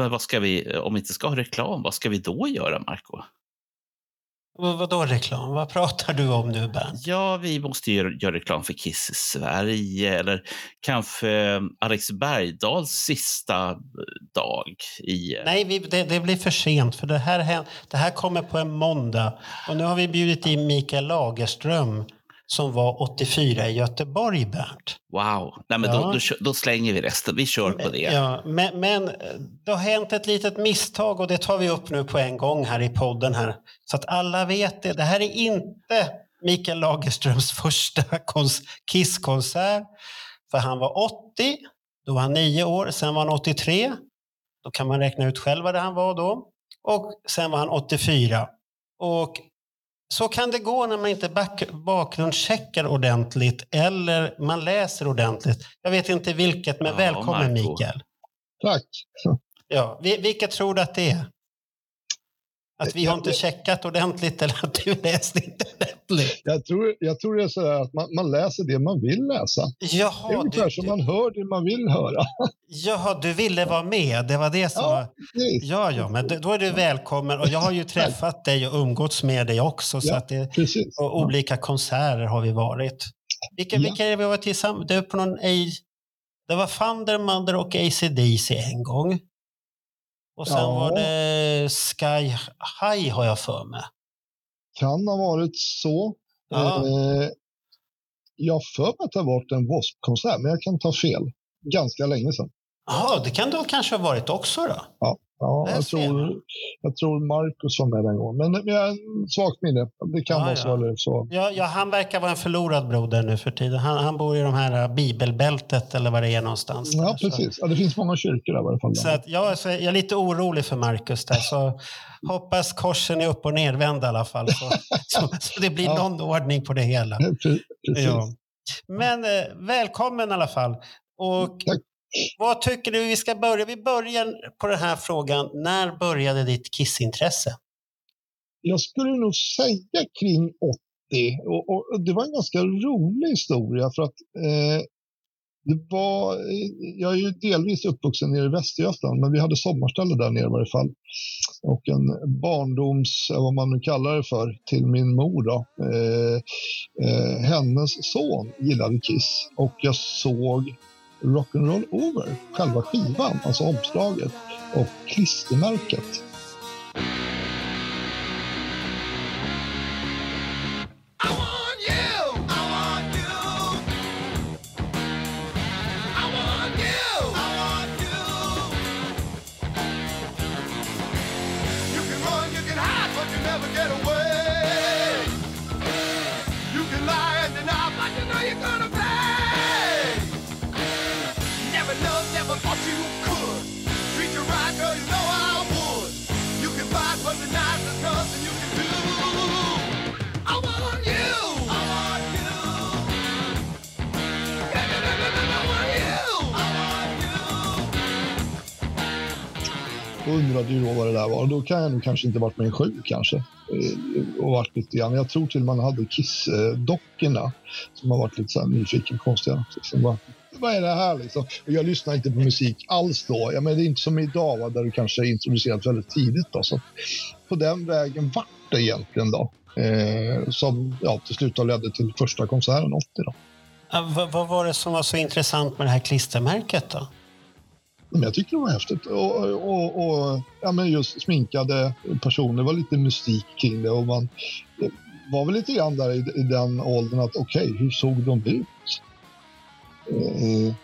Men vad ska vi, om vi inte ska ha reklam, vad ska vi då göra, Marco? Vad, vadå reklam? Vad pratar du om nu, Bernt? Ja, vi måste ju göra reklam för Kiss Sverige eller kanske eh, Alex Bergdahls sista eh, dag i... eh, Nej, vi, det, det blir för sent för det här, det här kommer på en måndag. Och nu har vi bjudit in Mikael Lagerström som var 84 i Göteborg, Bernt. Wow! Nej, men Ja. då, då, då slänger vi resten. Vi kör på det. Ja, men, men eh, det har hänt ett litet misstag och det tar vi upp nu på en gång här i podden här. Så att alla vet det. Det här är inte Mikael Lagerströms första kons- Kiss-konsert. För han var 80, då var han 9 år, sen var han 83. Då kan man räkna ut själv vad det han var då. Och sen var han 84. Och så kan det gå när man inte back- bakgrundscheckar ordentligt eller man läser ordentligt. Jag vet inte vilket, men Ja, välkommen Marco. Mikael. Tack. Ja, vi- vilket tror du att det är? Att vi har inte checkat ordentligt eller att du läste inte ordentligt? Jag tror, jag tror det är så här att man, man läser det man vill läsa. Det är Jaha, ungefär du, som man hör det man vill höra. jaha, du ville vara med. Det var det som Ja, var... Ja, ja, men då är du välkommen. Och jag har ju träffat dig och umgåtts med dig också. Så Ja. att det, precis. och olika konserter har vi varit. Vilka, Ja. vilka är det vi har varit tillsammans? Det, är på någon, det var Thunder Mother och AC/DC en gång. Och sen Ja. var det Sky High har jag för mig. Kan ha varit så. Ja. Eh, jag för mig att det har varit en W.A.S.P-konsert, men jag kan ta fel. Ganska länge sedan. Jaha, det kan det kanske ha varit också då? Ja, Där jag, tror, jag tror Marcus var med den gången. Men, men jag svagt minne. Det kan Ja, vara ja. så. Eller så. Ja, ja, han verkar vara en förlorad broder nu för tiden. Han, han bor i de här äh, bibelbältet eller vad det är någonstans. Ja, där. Så- precis. Ja, det finns många kyrkor där i alla fall. Så att jag, så jag är lite orolig för Marcus där. Så hoppas korsen är upp och nervända i alla fall. Så, så, så det blir Ja. någon ordning på det hela. Pre- Precis. Ja. Men eh, välkommen i alla fall. Och Tack vad tycker du vi ska börja? Vi börjar på den här frågan. När började ditt kissintresse? Jag skulle nog säga kring 80. Och, och, och det var en ganska rolig historia för att eh, det var, eh, jag är ju delvis uppvuxen nere i Västergötland, men vi hade sommarställe där nere i varje fall. Och en barndoms, vad man nu kallar det för, till min mor då. Eh, eh, hennes son gillade Kiss och jag såg Rock'n'Roll Over, själva skivan, alltså omslaget och klistermärket. Undrade ju då vad det där var. Då kan jag nog kanske inte varit mer än sju kanske. Eh, och varit lite grann. Jag tror till man hade Kiss-dockorna som har varit lite så här nyfiken konstiga. Liksom bara, vad är det här liksom? Och jag lyssnar inte på musik alls då. Ja, men det är inte som idag va, där du kanske är introducerat väldigt tidigt. Då. Så på den vägen vart det egentligen då. Eh, som ja, till slut ledde till första konserten 80 då. Ja, vad, vad var det som var så intressant med det här klistermärket då? Men jag tycker det var häftigt. Och, och, och ja, men just sminkade personer, det var lite mystik kring det. Och man var väl lite grann där i, i den åldern att okej, hur såg de ut? Eh,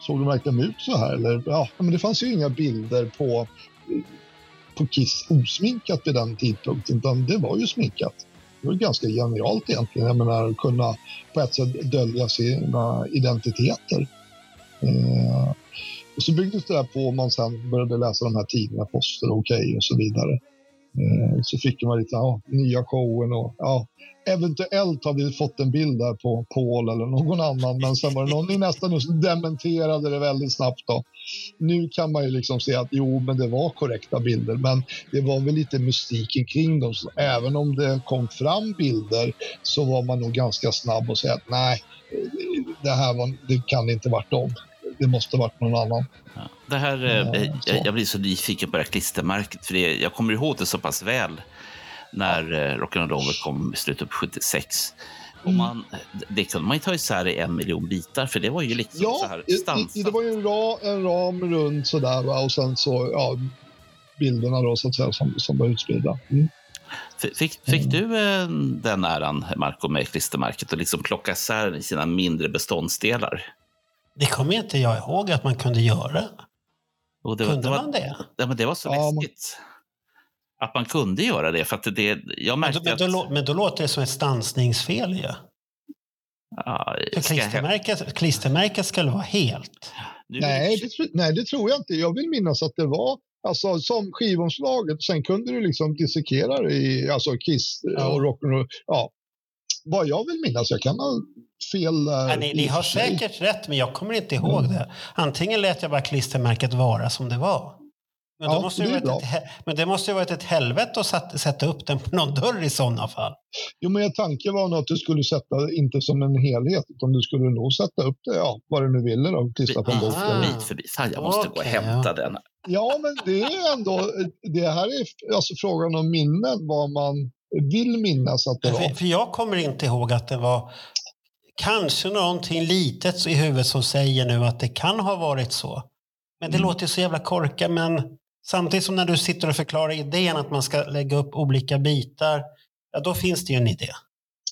såg de verkligen ut så här? Eller, ja, men det fanns ju inga bilder på, på Kiss osminkat vid den tidpunkten, utan det var ju sminkat. Det var ganska genialt egentligen, jag menar att kunna på ett sätt dölja sina identiteter. Eh, och så byggdes det där på och man sen började läsa de här tidningarna, Poster och Okej och så vidare. Eh, så fick man lite ja, nya showen och ja, eventuellt har vi fått en bild där på Paul eller någon annan, men sen var det någon i nästan som dementerade det väldigt snabbt. Då. Nu kan man ju liksom se att jo, men det var korrekta bilder, men det var väl lite mystiken kring dem. Så även om det kom fram bilder så var man nog ganska snabb och säga att nej, det här var, det kan inte varit dem. Det måste varit någon annan. Ja. Det här, eh, Ja, jag, så. jag blir så nyfiken på det här klistermärket, för det, jag kommer ihåg det så pass väl när ja. Rock'n'Roll kom i slutet på 76. Och Mm. man, det kunde man ju ta isär i en miljon bitar, för det var ju liksom så Ja, här i- i- stansat. det var ju en, ra, en ram runt sådär va? och sen så ja, bilderna då så att säga som, som var utspridda. Mm. Fick, fick du eh, den äran, Marco, med klistermärket och liksom plocka isär i sina mindre beståndsdelar? Det kommer inte jag ihåg att man kunde göra. Och det, Kunde det var, man det? Ja, men det var så Ja, man- läskigt. Att man kunde göra det. För att det, jag Men märkte då, men, då, att... men då låter det som ett stansningsfel ju. Ja, För ska klistermärket, klistermärket skulle vara helt. nu- Nej, det, nej, det tror jag inte. Jag vill minnas att det var alltså, som skivomslaget. Sen kunde du liksom dissekera det i alltså Kiss Ja. och rock'n'roll. Ja. Vad jag vill minnas, jag kan ha fel där. Ja, ni, ni har säkert rätt, men jag kommer inte ihåg Mm. det. Antingen lät jag bara klistermärket vara som det var. Men, Ja, måste det varit ett, men det måste ju varit ett helvete att satt, sätta upp den på någon dörr i sådana fall. Jo, men tanken var nog att du skulle sätta, inte som en helhet, utan du skulle nog sätta upp det, ja, vad du nu ville då, klistra på en bok. Aha. Bit för bit. Fan, jag måste gå och hämta ja. den. Ja, men det är ändå, det här är alltså frågan om minnen, vad man vill minnas att det var. För, för jag kommer inte ihåg att det var kanske någonting litet i huvudet som säger nu att det kan ha varit så. Men det Mm. låter så jävla korkat. Men samtidigt som när du sitter och förklarar idén att man ska lägga upp olika bitar, ja då finns det ju en idé.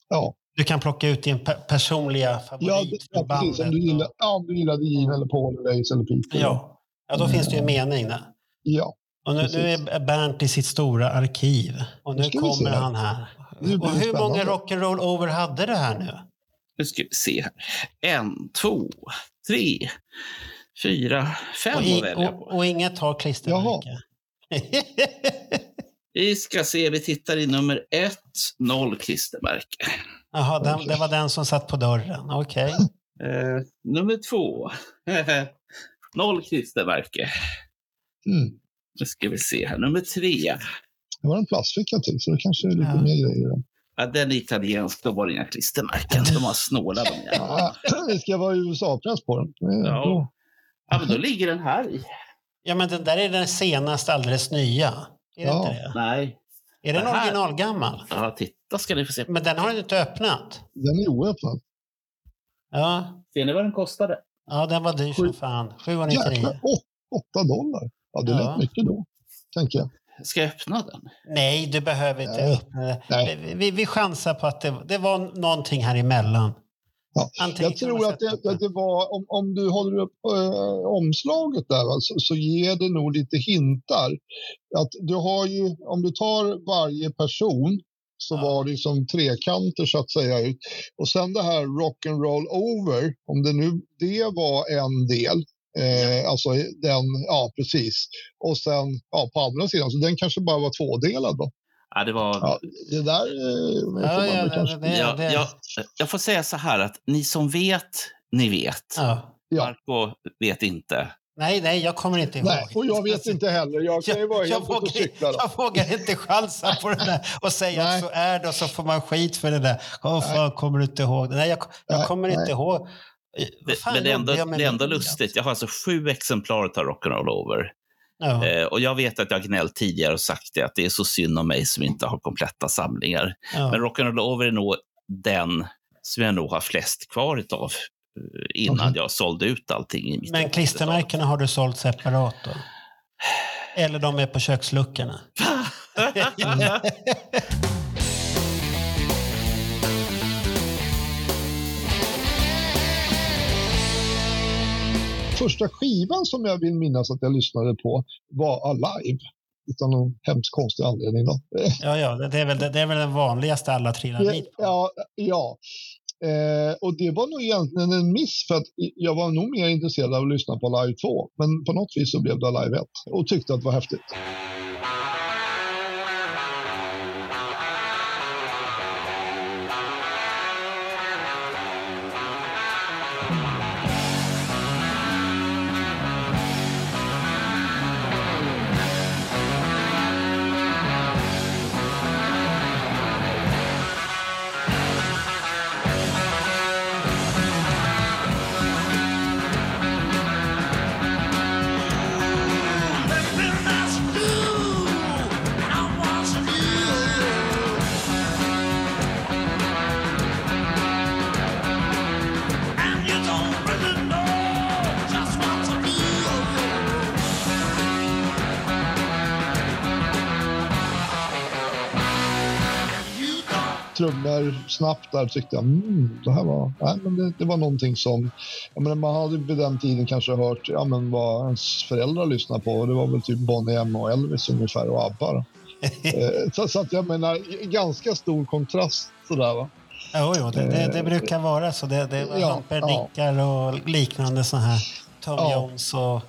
Ja, Du kan plocka ut din pe- personliga ja, favorit det, ja precis. Om du, gillar, ja, om du gillade Gene eller Paul eller Ace eller Peter. Ja, ja då finns det ju en mening där. ja. Och nu, nu är Bernt i sitt stora arkiv. Och nu kommer han här. Och det hur många rock'n'roll over hade du här nu? Nu ska vi se här. En, två, tre, fyra, fem Och, att i, välja på. och, och inget har klistermärke. Vi ska se, vi tittar i nummer ett, noll klistermärke. Jaha, den, det var den som satt på dörren. Okej. Eh, nummer två, noll klistermärke. Mm. Nu ska vi se här, nummer tre. Det var en plastficka till, så det kanske är lite Ja. mer grejer. i den. Ja, den är italiensk, då var det inga klistermärken. De har snåla de jävlarna. Ja, det ska vara USA-press på den. Det Ja. Ja, men då ligger den här i. Ja, men den där är den senaste alldeles nya. Är det Ja. inte det? Nej. Är den Det här- originalgammal? Ja, titta ska ni få se. Men den har du inte öppnat. Den är oöppnad. Ja, Ser ni vad den kostade? ja den var dyr som fan. 799. Jäklar, åt, åtta dollar. Ja, det Ja. lät mycket då, tänker jag. Ska jag öppna den? Nej, du behöver inte Nej. öppna. Vi, vi, vi chansar på att det, det var någonting här emellan. Ja, Jag tror att det, att det var, om, om du håller upp äh, omslaget där, va, så, så ger det nog lite hintar. Att du har ju, om du tar varje person så Ja. var det som trekanter så att säga ut. Och sen det här rock and roll over, om det nu det var en del, eh, alltså den, ja precis. Och sen ja, på andra sidan, så den kanske bara var tvådelad då. Ja, det var... Ja, det där eh, får Ja, man ja, det, kanske... det, Ja, det, jag, jag får säga så här att ni som vet, ni vet. ja. Marco vet inte. Nej, nej, jag kommer inte ihåg. Nej, och jag vet inte heller. Jag kan ju vara Jag, jag, cykla. Jag vågar inte chansa på det där och säga Nej. att så är det och så får man skit för det där. Åh, fan, kommer du inte ihåg det? Nej, jag, jag Nej, kommer nej. inte ihåg. Fan men det med det min lustigt. Jag har alltså sju exemplar av Rock'n'Roll Over. Ja. Eh, och jag vet att jag gnällt tidigare och sagt det, att det är så synd om mig som inte har kompletta samlingar. Ja. Men Rock'n'Roll Over är nog den som jag nog har flest kvar utav eh, innan Okej. jag sålde ut allting. Men 80-tal. klistermärkena har du sålt separat då? Eller de är på köksluckorna? Första skivan som jag vill minnas att jag lyssnade på var Alive. Utan någon hemskt konstig anledning. Då. Ja, ja, det är väl, det är väl den vanligaste alla trillar dit på. Ja, ja. Eh, och det var nog egentligen en miss för att jag var nog mer intresserad av att lyssna på Live 2. Men på något vis så blev det Live 1 och tyckte att det var häftigt. Trummor snabbt där tyckte jag mm, det här var, nej, men det, det var någonting som, jag menar, man hade vid den tiden kanske hört ja, men vad ens föräldrar lyssnade på och det var väl typ Bonnie M och Elvis ungefär och ABBA. då. Eh, så, så att jag menar, ganska stor kontrast sådär va. Jo, jo det, det, det brukar vara så. Det, det var Ja, Humperdickar och liknande sådana här. Tom Ja. Jones och...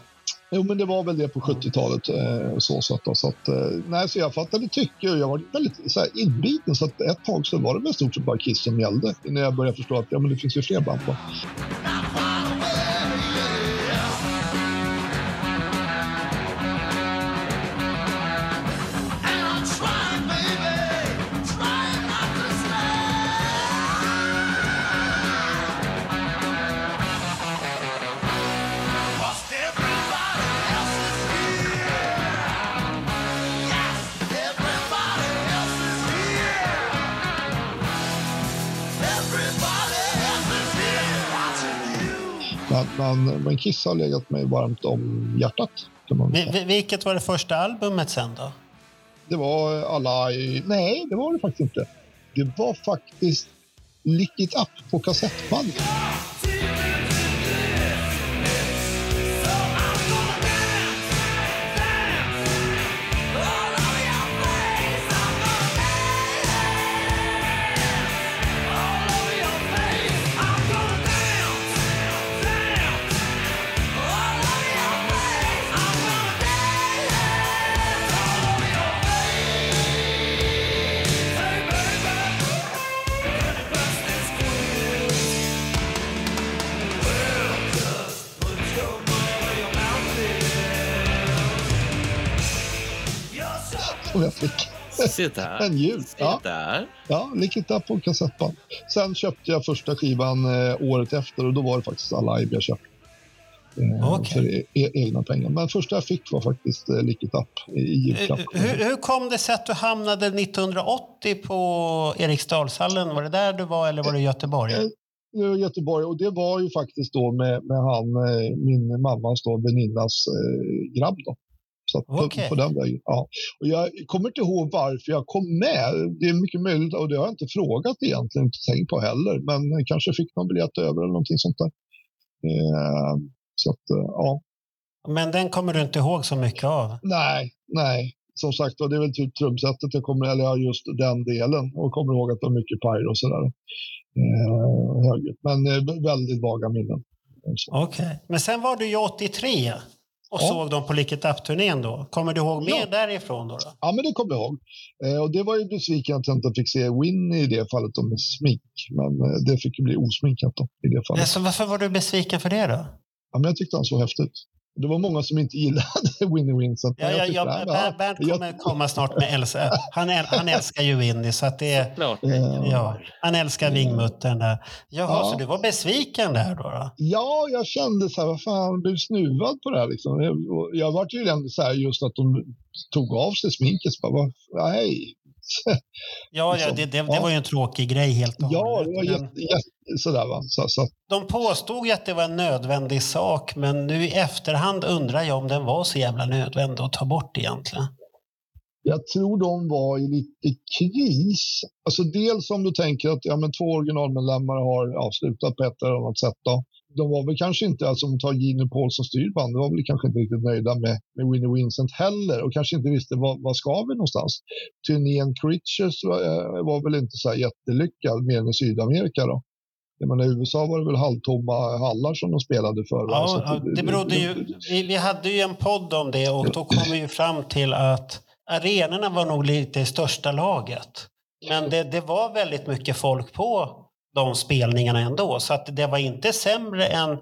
Jo, men det var väl det på 70-talet. Eh, så, så att, så att, eh, nej, så jag fattade tycke och jag var väldigt så här, inbiten. Så att ett tag så var det väl stort sett bara Kiss som gällde. Innan jag började förstå att ja, men det finns ju fler band. På. Men, men, Kiss har legat mig varmt om hjärtat. Kan man säga. vi- Vilket var det första albumet sen då? Det var alla i... Nej, det var det faktiskt inte. Det var faktiskt Lick It Up på kassettband. Och jag fick Se där. en jul. Se Ja, där. ja Lick It Up på kassettband. Sen köpte jag första skivan eh, året efter och då var det faktiskt Alive jag köpte. Eh, Okej. För e- e- egna pengar. Men första jag fick var faktiskt eh, Lick It Up i i julklapp. Eh, Hur, hur kom det sig att du hamnade 1980 på Eriksdalshallen? Var det där du var eller var det i Göteborg? Eh, Det var Göteborg och det var ju faktiskt då med, med han, eh, min mammas då, väninnas eh, grabb då. Så att på, på den vägen. Ja. Och jag kommer inte ihåg varför jag kom med. Det är mycket möjligt och det har jag inte frågat egentligen, inte tänkt på heller. Men kanske fick någon biljett över eller någonting sånt där. Eh, så att, eh, ja. Men den kommer du inte ihåg så mycket av? Nej, nej. Som sagt var, det är väl typ trumsetet jag kommer, eller just den delen. Och kommer ihåg att det var mycket pyro och sådär. Eh. Men eh, väldigt vaga minnen. Okej. Men sen var du ju 83 och Ja. såg dem på Lick It Up-turnén då. Kommer du ihåg mer Ja. därifrån då? då? Ja, men det kommer jag ihåg. Eh, och det var ju besviken att jag inte fick se Winnie i det fallet med smink. Men eh, det fick ju bli osminkat då i det fallet. Alltså, varför var du besviken för det då? Ja, men jag tyckte han såg häftigt ut. Det var många som inte gillade Winnie men Ja, jag ja, tyckte, ja, Ber- Bernt jag- kommer komma snart med Elsa. Han, äl, han älskar ju Winnie så att det Ja, han älskar vingmuttern där. Jaha, Ja. så du var besviken där då? då? Ja, jag kände så här, vad fan, blev snuvad på det här liksom. Jag, jag var tydligen så här just att de tog av sig sminket. Bara, nej. Ja, ja Liksom. det, det, det var ju en tråkig grej helt och Ja, det var men jätte, jätte, sådär va. Så, så, De påstod ju att det var en nödvändig sak, men nu i efterhand undrar jag om den var så jävla nödvändig att ta bort egentligen. Jag tror de var i lite kris. Alltså dels om du tänker att ja, men två originalmedlemmar har avslutat på ett eller annat sätt. Då. De var väl kanske inte, alltså om tar Gino Paulsson styrband, de var väl kanske inte riktigt nöjda med, med Winnie Vincent heller och kanske inte visste vad, vad ska vi någonstans. Turnén Creatures var, eh, var väl inte så här jättelyckad mer än i Sydamerika då. Jag menar, I USA var det väl halvtomma hallar som de spelade för. Ja, att ja, det berodde ju, vi, vi hade ju en podd om det och då kom vi ju fram till att arenorna var nog lite i största laget. Men det, det var väldigt mycket folk på de spelningarna ändå, så att det var inte sämre än...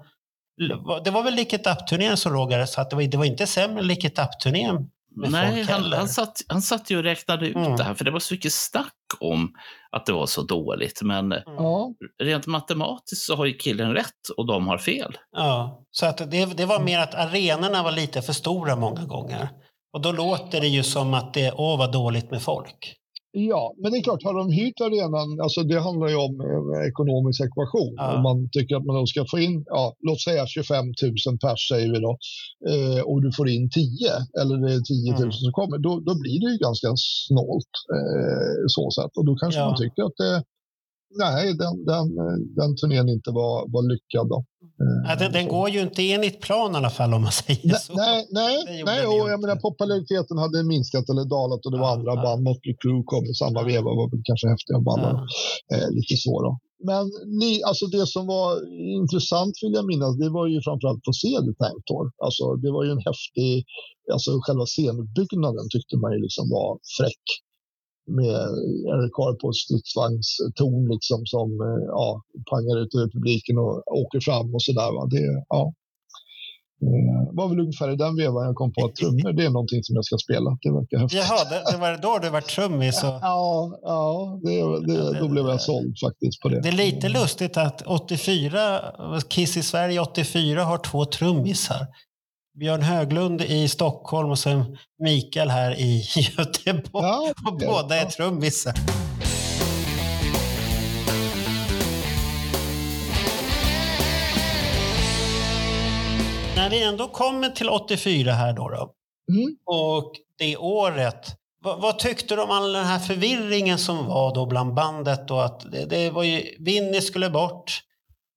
Det var väl Liket Up-turnén som Roger sa, att det var, det var inte sämre än Liket Up-turnén Nej, han, han, satt, han satt ju och räknade ut Mm. det här, för det var så mycket snack om att det var så dåligt. Men Ja, rent matematiskt så har ju killen rätt och de har fel. Ja, så att det, det var mer att arenorna var lite för stora många gånger. Och då låter det ju som att det, åh vad dåligt med folk. Ja, men det är klart, har de hyrt arenan, alltså det handlar ju om en ekonomisk ekvation. Ja. Om man tycker att man då ska få in, ja, låt säga 25 000 pers säger vi då, eh, och du får in 10 eller det är 10 000 Mm. som kommer, då, då blir det ju ganska snålt eh, så sätt. Och då kanske Ja. man tycker att det, nej, den, den, eh, den turnén inte var, var lyckad då. Eh, Ja, den, den går ju inte enligt plan i alla fall om man säger Nej, så. nej, nej, nej och jag menar populariteten hade minskat eller dalat och det var Ja, andra ja. band. Motley Crue kom i samma veva var väl kanske häftiga band. Ja. Eh, lite då. Men ni, alltså det som var intressant vill jag minnas, det var ju framförallt på se The Tank Tour. Alltså det var ju en häftig, alltså själva scenbyggnaden tyckte man ju liksom var fräck. Med Eric Carr på stridsvagnstorn liksom som eh, ja, pangar ut över publiken och åker fram och sådär. Det, ja. Eh, var väl ungefär i den vevan jag kom på att trummor det är någonting som jag ska spela. Det verkar häftigt. Jaha, det, det var då du var trummis. Och... Ja, ja det, det, då blev jag såld faktiskt på det. Det är lite lustigt att 84, Kiss i Sverige 84 har två trummisar. Björn Höglund i Stockholm och sen Mikael här i Göteborg. Ja, Och båda är trummisar. När vi ändå kommer till 84 här då, då Mm. och det året. Vad, vad tyckte du om all den här förvirringen som var då bland bandet? Och att det, det var ju, Vinny skulle bort.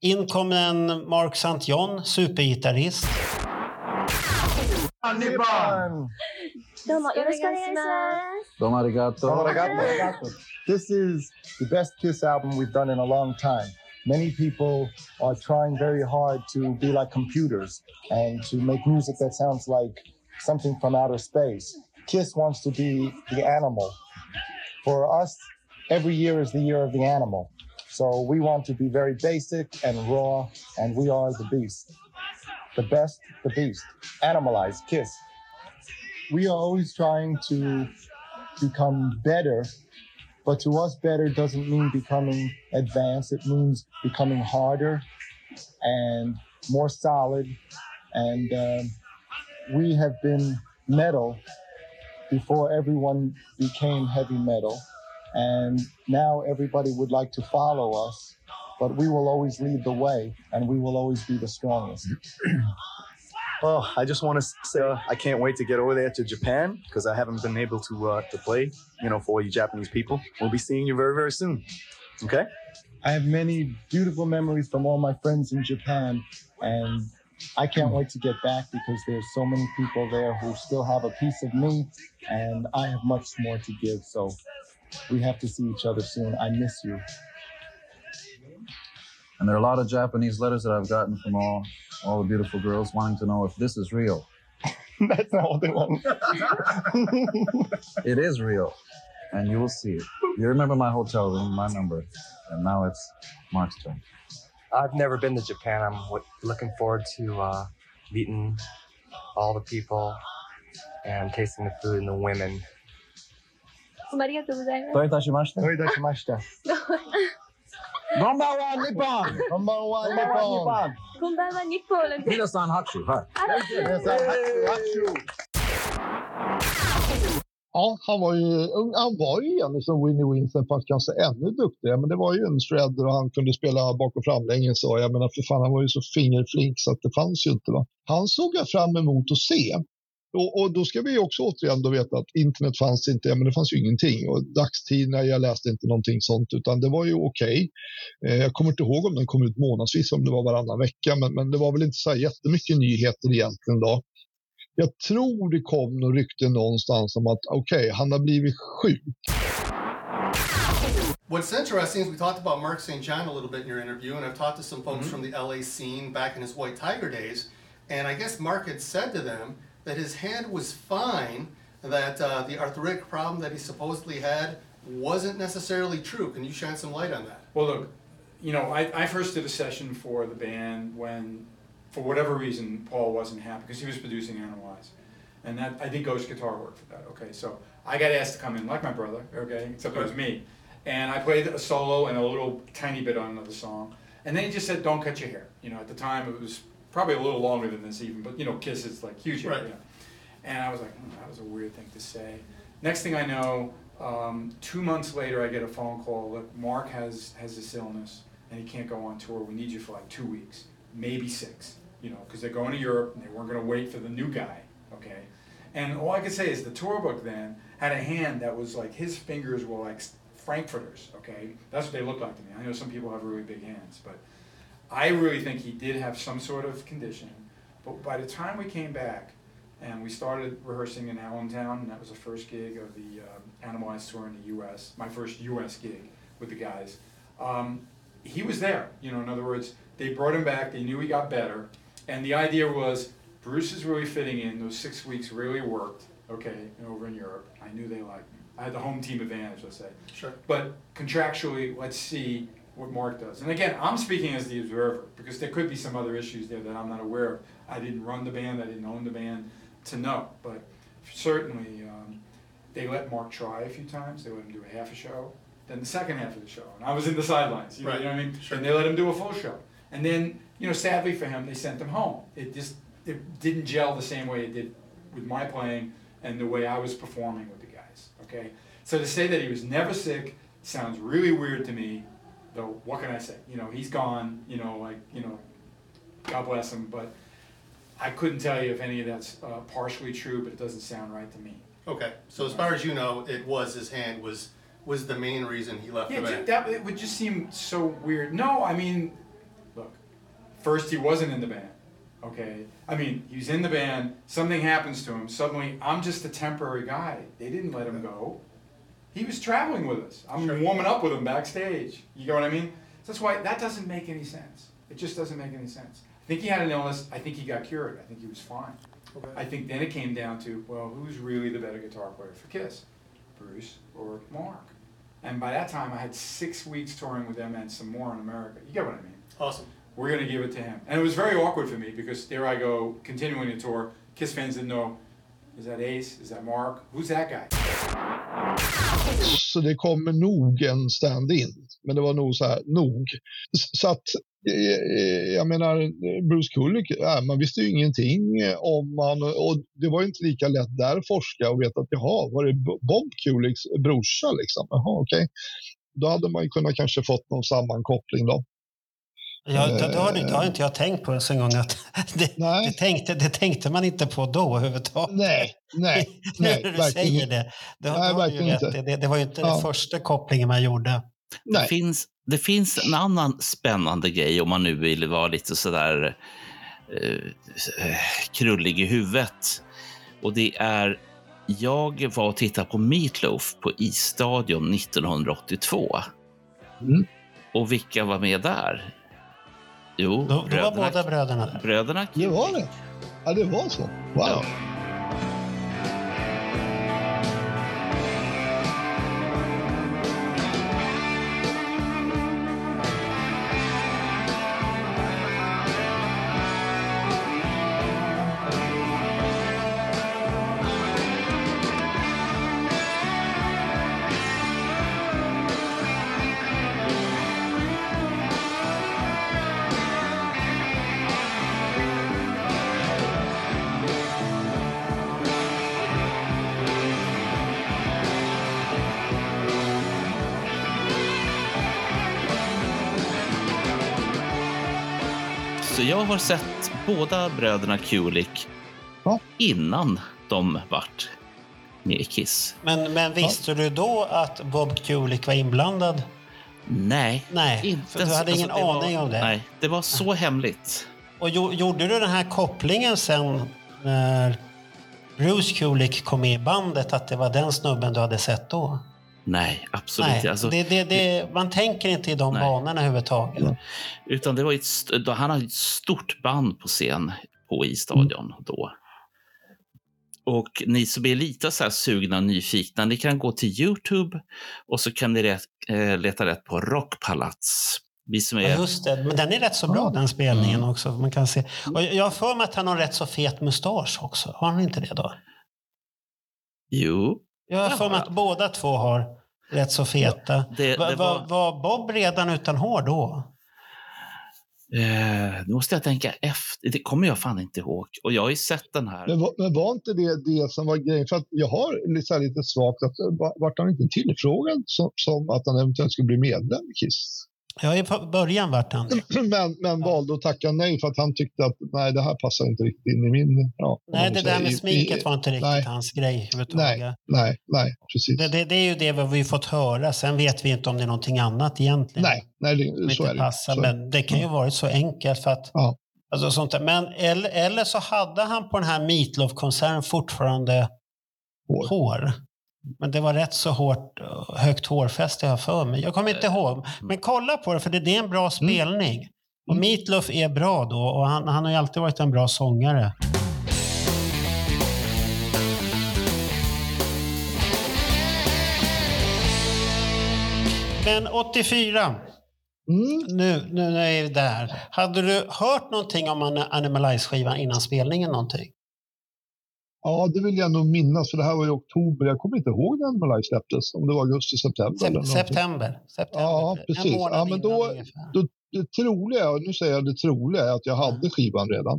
In kom en Mark St. John, supergitarrist. Nippon. Domo arigato. This is the best Kiss album we've done in a long time. Many people are trying very hard to be like computers and to make music that sounds like something from outer space. Kiss wants to be the animal. For us, every year is the year of the animal. So we want to be very basic and raw, and we are the beast. The best, the beast. Animalize, Kiss. We are always trying to become better but to us, better doesn't mean becoming advanced. It means becoming harder and more solid. And um, we have been metal before everyone became heavy metal. And now everybody would like to follow us, but we will always lead the way and we will always be the strongest. Well, I just want to say uh, I can't wait to get over there to Japan because I haven't been able to uh, to play, you know, for you Japanese people. We'll be seeing you very very soon. Okay. I have many beautiful memories from all my friends in Japan, and I can't wait to get back because there's so many people there who still have a piece of me, and I have much more to give. So we have to see each other soon. I miss you. And there are a lot of Japanese letters that I've gotten from all, all the beautiful girls wanting to know if this is real. That's not what they want. It is real. And you will see it. You remember my hotel room, my number. And now it's Mark's turn. I've never been to Japan. I'm w- looking forward to uh, meeting all the people and tasting the food and the women. どうもありがとうございます。どういたしまして。どういたしまし た。 Number one Nippon! こんばんは、日 Number 本 one こんばんは、日本なんて。皆さん拍手。はい。皆さん、拍手、拍手。 Ja, han var ju, han var ju egentligen som Winnie Vincent fast kanske ännu duktigare. Men det var ju en shredder och han kunde spela bak och framlänges. Och jag menar för fan, han var ju så fingerflink så att det fanns ju inte. Va? Han såg jag fram emot att se. Och, och då ska vi också återigen då veta att internet fanns inte, ja, men det fanns ju ingenting. Och dagstidningar, jag läste inte någonting sånt, utan det var ju okej. Eh, jag kommer inte ihåg om den kom ut månadsvis, om det var varannan vecka, men, men det var väl inte så här jättemycket nyheter egentligen då. Jag tror det kom något rykte någonstans om att okej, han har blivit sjuk. What's interesting is we talked about Mark St. John a little bit in your interview, and I've talked to some folks from the LA scene back in his White Tiger days, and I guess Mark had said to them that his hand was fine, that uh, the arthritic problem that he supposedly had wasn't necessarily true. Can you shine some light on that? Well, look, you know, I, I first did a session for the band when, for whatever reason, Paul wasn't happy because he was producing Animalize. And that I did ghost guitar work for that. Okay, so I got asked to come in like my brother. Okay, except it was me, and I played a solo and a little tiny bit on another song. And then he just said, "Don't cut your hair." You know, at the time it was probably a little longer than this even, but you know, Kiss is like huge. Right. And I was like, hmm, that was a weird thing to say. Next thing I know, um, two months later, I get a phone call. Look, Mark has has this illness and he can't go on tour. We need you for like two weeks, maybe six. You know, because they're going to Europe and they weren't going to wait for the new guy. Okay. And all I could say is the tour book then had a hand that was like his fingers were like Frankfurters. Okay, that's what they look like to me. I know some people have really big hands, but I really think he did have some sort of condition. But by the time we came back, and we started rehearsing in Allentown, and that was the first gig of the um, Animalized tour in the U.S. My first U.S. gig with the guys. Um, he was there. You know, in other words, they brought him back. They knew he got better, and the idea was Bruce is really fitting in. Those six weeks really worked. Okay, over in Europe, I knew they liked me. I had the home team advantage, let's say. Sure. But contractually, let's see what Mark does. And again, I'm speaking as the observer because there could be some other issues there that I'm not aware of. I didn't run the band, I didn't own the band to know. But certainly, um, they let Mark try a few times. They let him do a half a show, then the second half of the show. And I was in the sidelines, you know, Right. you know what I mean? Sure. And they let him do a full show. And then, you know, sadly for him, they sent him home. It just it didn't gel the same way it did with my playing and the way I was performing with the guys. Okay, so to say that he was never sick sounds really weird to me. Though, what can I say? You know, he's gone. You know, like you know, God bless him. But I couldn't tell you if any of that's uh, partially true, but it doesn't sound right to me. Okay, so as far as you know, it was his hand was was the main reason he left Yeah, the ju- band. that it would just seem so weird. No, I mean, look, first he wasn't in the band. Okay, I mean he's in the band. Something happens to him. Suddenly, I'm just a temporary guy. They didn't let him go. He was traveling with us. I'm warming up with him backstage. You get what I mean? So that's why that doesn't make any sense. It just doesn't make any sense. I think he had an illness. I think he got cured. I think he was fine. Okay. I think then it came down to, well, who's really the better guitar player for Kiss? Bruce or Mark? And by that time, I had six weeks touring with them and some more in America. You get what I mean? Awesome. We're going to give it to him. And it was very awkward for me because there I go, continuing the tour. Kiss fans didn't know, is that Ace? Is that Mark? Who's that guy? Så det kommer nog en stand-in. Men det var nog så här, nog. Så att, eh, eh, jag menar, Bruce Kulick, man visste ju ingenting om han, och det var ju inte lika lätt där att forska och veta att jaha, var det Bob Kulicks brorsa liksom? Jaha, okej. Då hade man ju kunnat kanske fått någon sammankoppling då. Ja, det, det, har, det har inte jag tänkt på ens en gång. Att det, det, tänkte, det tänkte man inte på då överhuvudtaget. Nej, nej, nu nej, när du verkligen säger det. Det, Nej, har- du rätt inte. det, det var ju inte Ja. den första kopplingen man gjorde. Det finns, det finns en annan spännande grej om man nu vill vara lite sådär eh, eh, krullig i huvudet. Och det är, jag var och tittade på Meatloaf på Isstadion 1982. Mm. Och vilka var med där? Jo, Då, då var bröderna, båda bröderna där. bröderna Det var det? Ja, det var så? Wow. Så har sett båda bröderna Kulik innan de vart med i Kiss. Men, men visste du då att Bob Kulick var inblandad? Nej, Nej, inte för du så- hade ingen alltså, var- aning om det. Nej, det var så hemligt. Och gjo- gjorde du den här kopplingen sen när Bruce Kulick kom med i bandet, att det var den snubben du hade sett då? Nej, absolut inte. Alltså, det, det, det, man tänker inte i de Nej. banorna överhuvudtaget. Utan det var ett, han hade ett stort band på scen på i stadion då. Och ni som är lite så här sugna och nyfikna, ni kan gå till Youtube och så kan ni rätt, eh, leta rätt på Rockpalats. Vi som är... Ja, just det. Men den är rätt så bra den spelningen också. Man kan se. Och jag har för mig att han har rätt så fet mustasch också. Har han inte det då? Jo. Jag har för mig att båda två har rätt så feta. det- Va- det va- var- var Bob redan utan hår då? Eh, nu måste jag tänka efter. Det kommer jag fan inte ihåg. Och jag har ju sett den här. Men var, men var inte det det som var grejen? För att jag har lite, så här lite svagt att va- vart han inte tillfrågad som, som att han eventuellt skulle bli medlem i Kiss? Ja, i på- början vart han. Men, men valde att tacka nej för att han tyckte att nej, det här passar inte riktigt in i min... Ja, Nej, det där med i- sminket i- var inte riktigt nej, hans grej överhuvudtaget. Nej, nej, nej, precis. Det, det, det är ju det vi fått höra. Sen vet vi inte om det är någonting annat egentligen. Nej, nej det, så är det. passar. Så- Men det kan ju varit så enkelt för att... Ja. Alltså sånt där. Men, eller, eller så hade han på den här Meatloaf-konserten fortfarande hår. Men det var rätt så hårt, eh, högt hårfäste jag för mig. Jag kommer inte ihåg. Men kolla på det, för det, det är en bra spelning. Och Meatloaf är bra då och han, han har ju alltid varit en bra sångare. Men 84. Nu, nu, nu är vi där. Hade du hört någonting om An- Animalize-skivan innan spelningen? Någonting? Ja, det vill jag nog minnas, för det här var i oktober. Jag kommer inte ihåg när Animalize släpptes, om det var augusti, september. eller Sep- någonting. september. september. Ja, precis. Ja, men då, då, det troliga, och nu säger jag det troliga, är att jag hade skivan redan.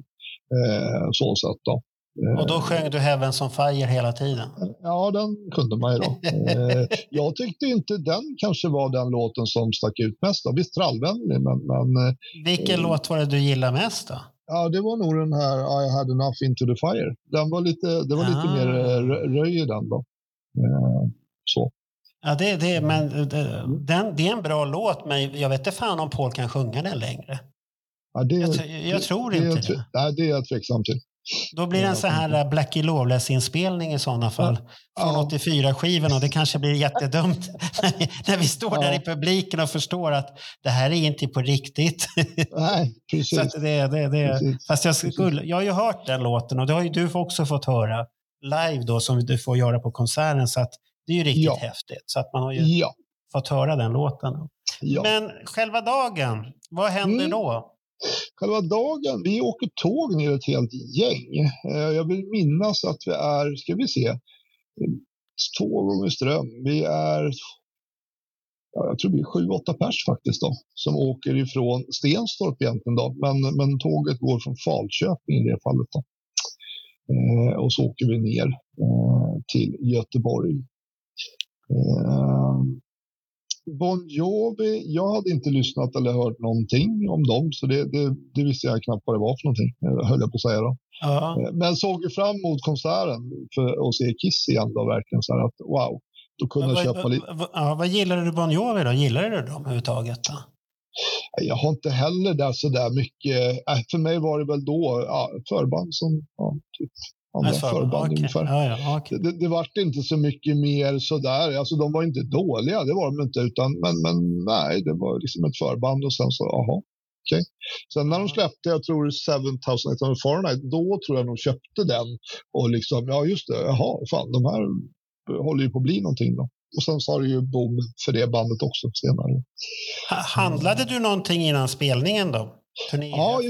Eh, så sätt då. Eh, Och då sjöng du Heavens on Fire hela tiden? Ja, den kunde man ju då. Eh, jag tyckte inte den kanske var den låten som stack ut mest. Då. Visst trallvänlig, men, men eh, Vilken låt var det du gillade mest då? Ja, det var nog den här I had enough into the fire. Den var lite, det var lite Ah. mer eh, rö- röj i den då. Eh, så. Ja, det, det, men det, den, det är en bra låt, men jag vet inte fan om Paul kan sjunga den längre. Ja, det, Jag jag tror inte det. Nej, det är jag tveksam till. Då blir det en sån här äh, Blackie Lawless-inspelning i sådana fall. Från 84-skivan och det kanske blir jättedumt när vi står där i publiken och förstår att det här är inte på riktigt. Nej, precis. Så det, det, det, Precis. fast jag, skulle, jag har ju hört den låten och det har ju du också fått höra live då som du får göra på konserten. Så att det är ju riktigt Ja. häftigt. Så att man har ju Ja. fått höra den låten. Ja. Men själva dagen, vad händer Mm. då? Själva dagen, vi åker tåg ner ett helt gäng. Eh, jag vill minnas att vi är, ska vi se, två gånger ström. Vi är, ja, jag tror vi är sju, åtta pers faktiskt då, som åker ifrån Stenstorp egentligen då, men, men tåget går från Falköping i det fallet då. Eh, och så åker vi ner eh, till Göteborg. Eh, Bon Jovi, jag hade inte lyssnat eller hört någonting om dem, så det, det, det visste jag knappt vad det var för någonting, eh, höll jag på att säga. Då. Eh, Men såg fram emot konserten för att se Kiss igen då, verkligen så här att wow, då kunde jag Vad- köpa vad- lite. vad- Ja, vad gillade du Bon Jovi då? Gillade du dem överhuvudtaget? Då? Jag har inte heller där så där mycket, äh, för mig var det väl då ja, förband som, ja, typ andra Nej, förband, okej. ungefär. Ja, ja, okej. Det, det vart inte så mycket mer sådär, alltså de var inte dåliga, det var de inte, utan, men, men nej, det var liksom ett förband och sen så, aha, okej. Sen när de släppte, jag tror 7800 Fahrenheit, då tror jag de köpte den och liksom, ja just det, jaha, fan, de här håller ju på att bli någonting då. Och sen har det ju boom för det bandet också senare. Ha- Handlade du någonting innan spelningen då? Ja,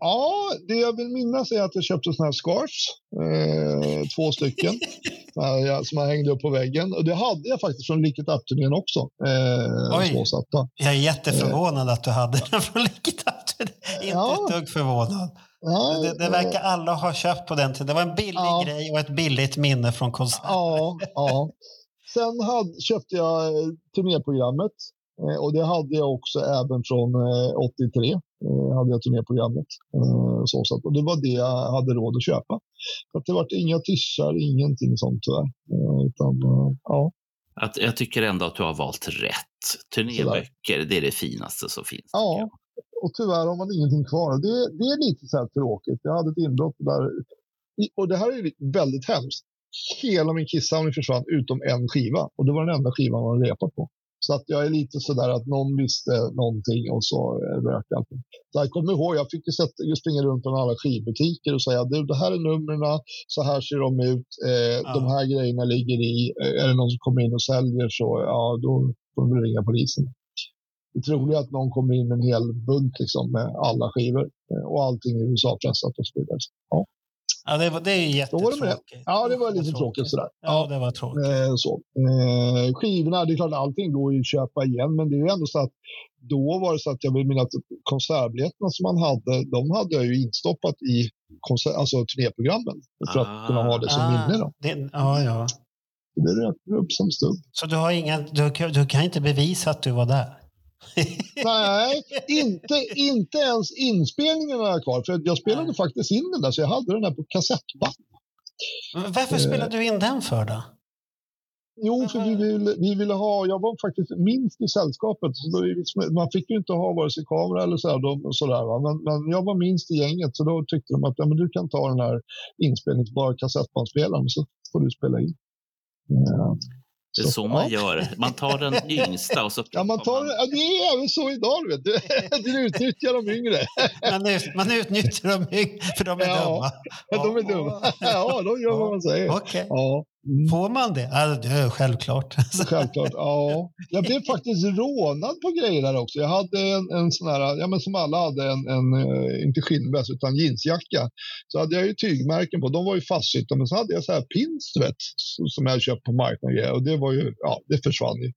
ja, det jag vill minnas är att jag köpte såna här scarfs. Eh, två stycken. Här, ja, som jag hängde upp på väggen. Och det hade jag faktiskt från Licket Up-turnén också. Eh, Oj. så satt då. Jag är jätteförvånad att du hade den från Licket Up. Inte ett dugg förvånad. Ja, Det, det verkar alla ha köpt på den tiden. Det var en billig grej och ett billigt minne från konserten. Ja, ja. Sen hade, köpte jag eh, turnéprogrammet. Eh, och det hade jag också även från eh, 83. Eh, hade jag turnéprogrammet. Eh, så, så, och det var det jag hade råd att köpa. Så att det var inga t-shirtar, ingenting sånt tyvärr. Eh, utan, ja. Att, jag tycker ändå att du har valt rätt. Turnéböcker, det är det finaste som finns. Ja, och tyvärr har man ingenting kvar. Det, det är lite så här tråkigt. Jag hade ett inbrott där. Och det här är väldigt hemskt. hela min Kiss-samling försvann utom en skiva. Och det var den enda skivan man repat på. Så att jag är lite sådär att någon visste någonting och så rök allting. Så jag kommer ihåg, jag fick ju sätta, springa runt bland alla skivbutiker och säga du, det här är numren, så här ser de ut, eh, de här grejerna ligger i, eh, är det någon som kommer in och säljer så ja, då får de ringa polisen. Det troliga är att någon kommer in med en hel bunt liksom, med alla skivor eh, och allting är USA-pressat och så vidare. Ja. Ja, det, var, det är var det jättetråkigt. Ja, det var lite tråkigt sådär. Ja, det var tråkigt. Eh, så. Eh, skivorna, det är klart allting går ju att köpa igen, men det är ju ändå så att då var det så att jag vill minnas att konsertbiljetterna som man hade, de hade jag ju instoppat i konsert, alltså turnéprogrammen för att kunna ha det som Ah, minne. Då. det, ja, ja. Det räknar upp som stubb. Så du, har ingen, du, kan- du kan inte bevisa att du var där? Nej, inte, inte ens inspelningen jag kvar. För jag spelade faktiskt in den där, så jag hade den där på kassettband. Varför Eh. spelade du in den för då? Jo, för vi ville, vi ville ha, jag var faktiskt minst i sällskapet. Så då, man fick ju inte ha vare sig kamera eller så här, de, sådär, va? Men, men jag var minst i gänget så då tyckte de att ja, men du kan ta den här inspelningsbara kassettbandspelaren så får du spela in. Ja. Det är så man gör. Man tar den yngsta och så Ja, man tar, ja, det är även så idag. Vet du. du utnyttjar de yngre. Man, ut, man utnyttjar dem yng- för de är Ja, dumma. de är dumma. Ja, de gör vad man säger. Okej. Ja. Får man det? Ja, det är självklart. Självklart, ja. Jag blev faktiskt rånad på grejer där också. Jag hade en, en sån här, ja men som alla hade, en, en eh, inte skinnväst utan jeansjacka. Så hade jag ju tygmärken på, de var ju fastsytta, men så hade jag så här pins, vet, som jag köpt på marknaden och det var ju, ja, det försvann ju.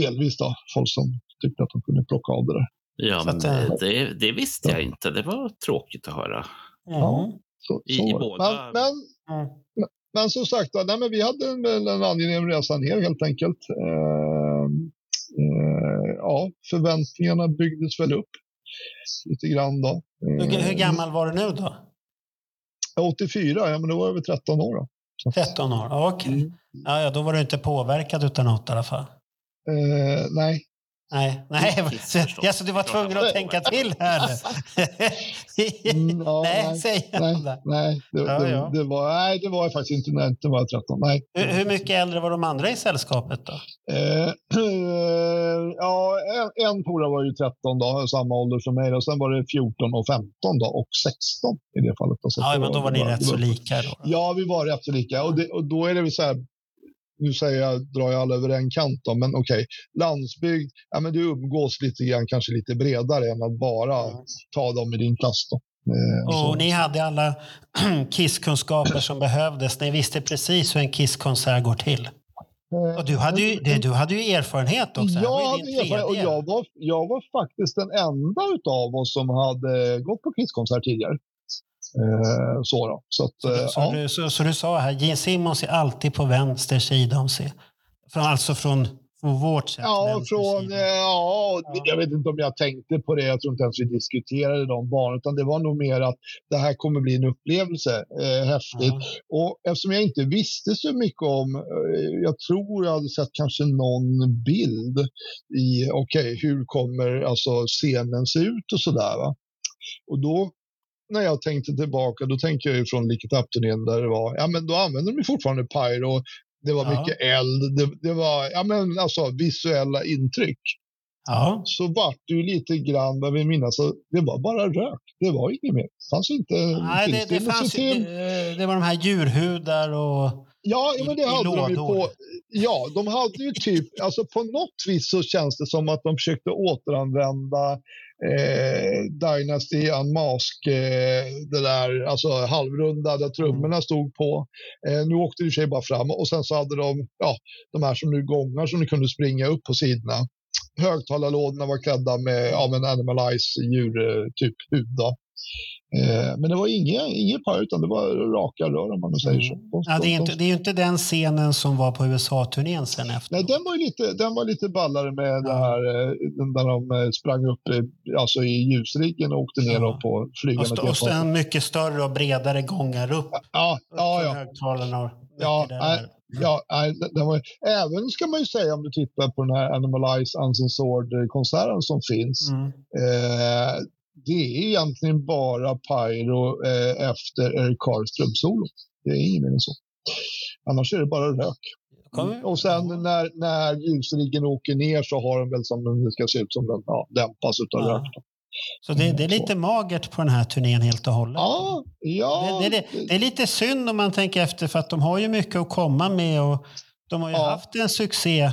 Delvis då, folk som tyckte att de kunde plocka av det där. Ja, Så men att, eh, det, det visste jag inte. Det var tråkigt att höra. Mm. Så, I- så i det. båda- Men, men, men som sagt, nej, men vi hade en, en angenäm resa ner helt enkelt. Eh, eh, ja, förväntningarna byggdes väl upp lite grann då. Hur, hur gammal var du nu då? 84, ja men då var jag väl 13 år då. 13 år? Okej. Mm. Ja, ja, då var du inte påverkad utan något i alla fall. Eh, nej. Nej, nej. Förstås. ja, så du var tvungen att tänka till här nu. Mm, ja, nej, säger nej, nej, det, Ja, det, ja. det var, nej, det var jag faktiskt inte när jag var 13. Nej. Hur, hur mycket äldre var de andra i sällskapet då? Eh, ja, en, en polare var ju 13 då, samma ålder som mig. Och sen var det 14 och 15 då, och 16 i det fallet. Då. Så Ja, men då var ni det rätt så lika då. Ja, vi var rätt så lika. Och, det, och då är det väl så här, nu säger jag, drar jag alla över en kant då, men okej, landsbygd, ja men du umgås lite grann, kanske lite bredare än att bara ta dem i din klass då. Eh. Och ni hade alla kisskunskaper som behövdes. Ni visste precis hur en kisskonsert går till. Och du hade ju, du hade ju erfarenhet också. Jag, hade erfarenhet och jag, var, jag var faktiskt den enda utav oss som hade gått på Kisskonsert tidigare. Eh, så. Så, att, eh, Så, ja. du, så, så du sa här, Gene Simmons är alltid på vänster sida om sig. Från, alltså från, från vårt sätt. Ja, från, eh, ja, jag vet inte om jag tänkte på det. Jag tror inte ens vi diskuterade de barnen. Utan det var nog mer att det här kommer bli en upplevelse. Eh, häftigt. Och eftersom jag inte visste så mycket om, jag tror jag hade sett kanske någon bild i, okej, hur kommer alltså scenen se ut och sådär. Va? Och då när jag tänkte tillbaka, då tänker jag ju från It Up-turnén där det var, ja men då använde de fortfarande pyro. Det var Ja. mycket eld, det, det var ja, men alltså, visuella intryck. Ja. Så vart det ju lite grann, vad vi minnas, det var bara rök. Det var inget mer. Det fanns inte Nej, det, det, fanns ju, till- det, det var de här djurhudar och... Ja, ja, men det i hade de ju på. Ja, de hade ju typ, alltså på något vis så känns det som att de försökte återanvända eh, Dynasty Unmask, eh, det där alltså halvrunda där trummorna stod på. Eh, nu åkte det i sig bara fram och sen så hade de, ja, de här som nu gångar som du kunde springa upp på sidorna. Högtalarlådorna var klädda med ja, men Animalize djur, eh, typ hud. Då. Eh, men det var inget, inget par utan det var raka rör om man säger så. De- Ja, det, är inte, det är inte den scenen som var på USA-turnén sen efter. Nej, den var, lite, den var lite ballare med det här eh, den där de eh, sprang upp alltså i ljusriggen och åkte ner då på Och, flygande st- och en mycket större och bredare gångar upp. Ja, ja, ja. högtalarna. och Ja, nej, ja nej, den- var, även ska man ju säga om du tittar på den här Animalize Uncensored-konserten som finns. Mm. Eh, det är egentligen bara Pyro eh, efter Eric Karlström solo. Det är mer än så. Annars är det bara rök. Kommer- Och sen när, när ljusriggen åker ner så har den väl som den ska se ut som den ja, dämpas utav Ja. rök. Så det, det är lite magert på den här turnén helt och hållet. Ja, ja. Det, det, det, det är lite synd om man tänker efter för att de har ju mycket att komma med och de har ju Ja. haft en succé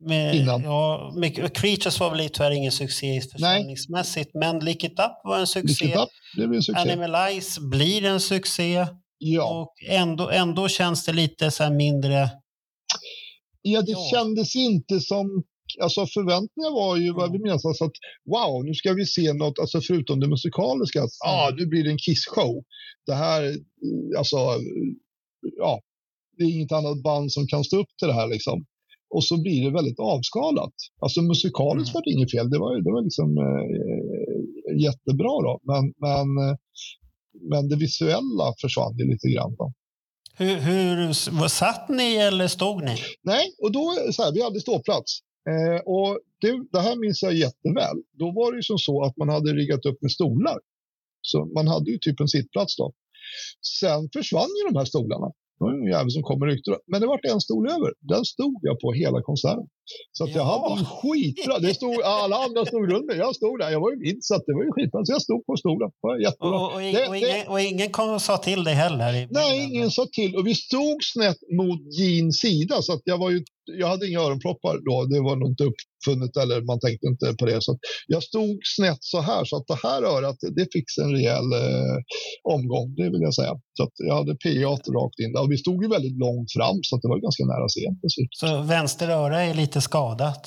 med, Innan. ja, med, Creatures var väl tyvärr ingen succé försäljningsmässigt men Lick It Up var en succé. Up, det blir en succé. Animalize blir en succé. Ja. Och ändå, ändå känns det lite så mindre... Ja, det kändes inte som... Alltså förväntningarna var ju vad vi menar, så att wow, nu ska vi se något, alltså förutom det musikaliska, att ah, nu blir det en Kiss-show. Det här, alltså, ja, det är inget annat band som kan stå upp till det här liksom. Och så blir det väldigt avskalat. Alltså musikaliskt var det inget fel, det var, det var liksom eh, jättebra då. Men, men, eh, men det visuella försvann ju lite grann. Då. Hur, hur satt ni eller stod ni? Nej, och då så här, vi hade ståplats. Eh, och det, det här minns jag jätteväl. Då var det ju som så att man hade riggat upp med stolar. Så man hade ju typ en sittplats då. Sen försvann ju de här stolarna. Det var en jävel som kom och ryckte. Men det var en stol över. Den stod jag på hela konserten. Så att jag hade en skitbra... Det stod, alla andra stod runt mig. Jag stod där. Jag var ju insatt. Det var ju skitbra. Så jag stod på stolen. Jättebra. Och, och, Det- och, det- ingen, och ingen kom och sa till dig heller? Nej, ingen sa till. Och vi stod snett mot Jeans sida. Så att jag, var ju, jag hade inga öronproppar då. Det var nog inte uppfunnet eller man tänkte inte på det. Så jag stod snett så här. Så att det här örat det fick en rejäl eh, omgång. Det vill jag säga. Så jag hade PA rakt in där. Och vi stod ju väldigt långt fram så att det var ganska nära scen. Så vänster öra är lite skadat?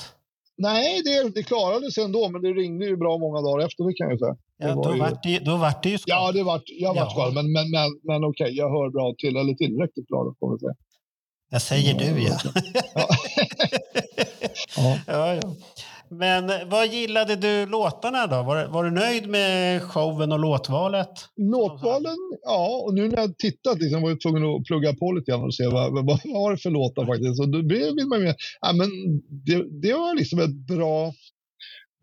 Nej, det, det klarade sig ändå. Men det ringde ju bra många dagar efter det kan jag säga. Ja, Det var då, ju- vart det, då vart det ju skadat. Ja, det vart, jag vart Ja. skadad. Men, men, men, men okej, jag hör bra till. Eller tillräckligt bra får vi säga. Jag säger du ja. Ja. ja, ja. Men eh, vad gillade du låtarna då? Var, var du nöjd med showen och låtvalet? Låtvalen, ja. Och nu när jag tittat liksom, var jag tvungen att plugga på lite grann och se vad, vad, vad var det för låtar faktiskt. Och då vill man ja, men det, det var liksom ett bra...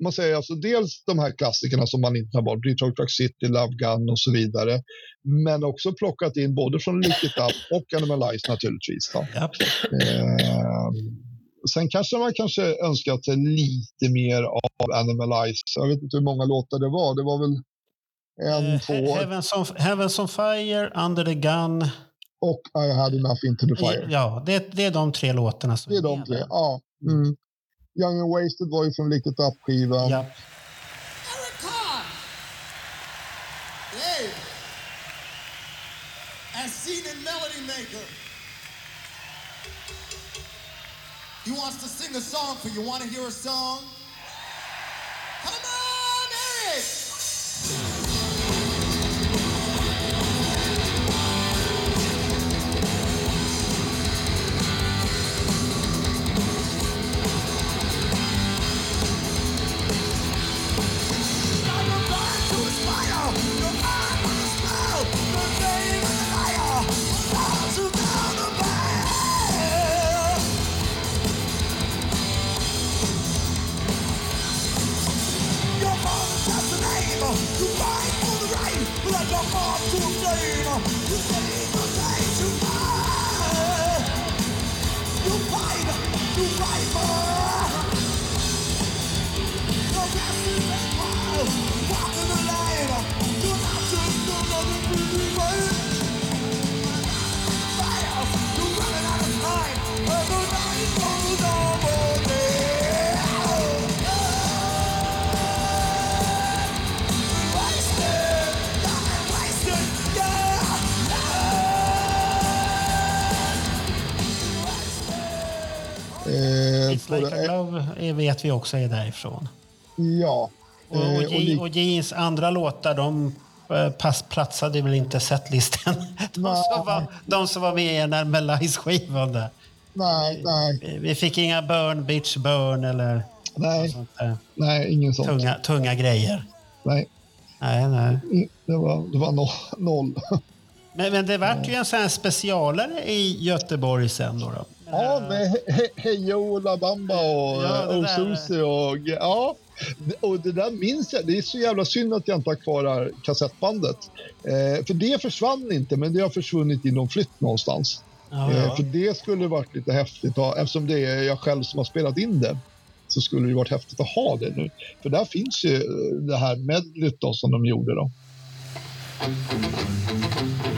Man säger alltså dels de här klassikerna som man inte tar bort, Detroit Rock City, Love Gun och så vidare. Men också plockat in både från Lick It Up och Animalize naturligtvis. Då. Eh, sen kanske man kanske önskat sig lite mer av Animalize. Jag vet inte hur många låtar det var. Det var väl en, Eh, två Heavens on, Heavens on Fire, Under the Gun. och I had enough into the fire. Ja, det, det är de tre låtarna som Det är de tre. Ja. Mm. Young and Wasted var ju från Lick It Up-skivan. Ja. Hey, as seen in Melody Maker, he wants to sing a song for you. Want to hear a song? Come on, Eric! Eh, It's like a glove vet vi också är därifrån. ja. Och, Eh, och, Ge- li- och Jeans andra låtar, de eh, pass, platsade väl inte setlisten. De som var, de som var med i Animalize-skivan där. nej, nej, Vi- Vi fick inga Burn, Bitch Burn eller nej, sånt där. nej, ingen sånt. Tunga, tunga grejer. Nej, Nej, nej. det var, det var no, noll. Men, men det vart ju en sån här specialare i Göteborg sen då. då. Ja, med He- He- Hejo La Bamba och Ja. Susie och ja. Och det där minns jag. Det är så jävla synd att jag inte har kvar det här kassettbandet. Eh, för det försvann inte, men det har försvunnit i någon flytt någonstans. Ja, Eh. För det skulle varit lite häftigt. ha- Eftersom det är jag själv som har spelat in det så skulle det varit häftigt att ha det nu. För där finns ju det här medlet då som de gjorde då. All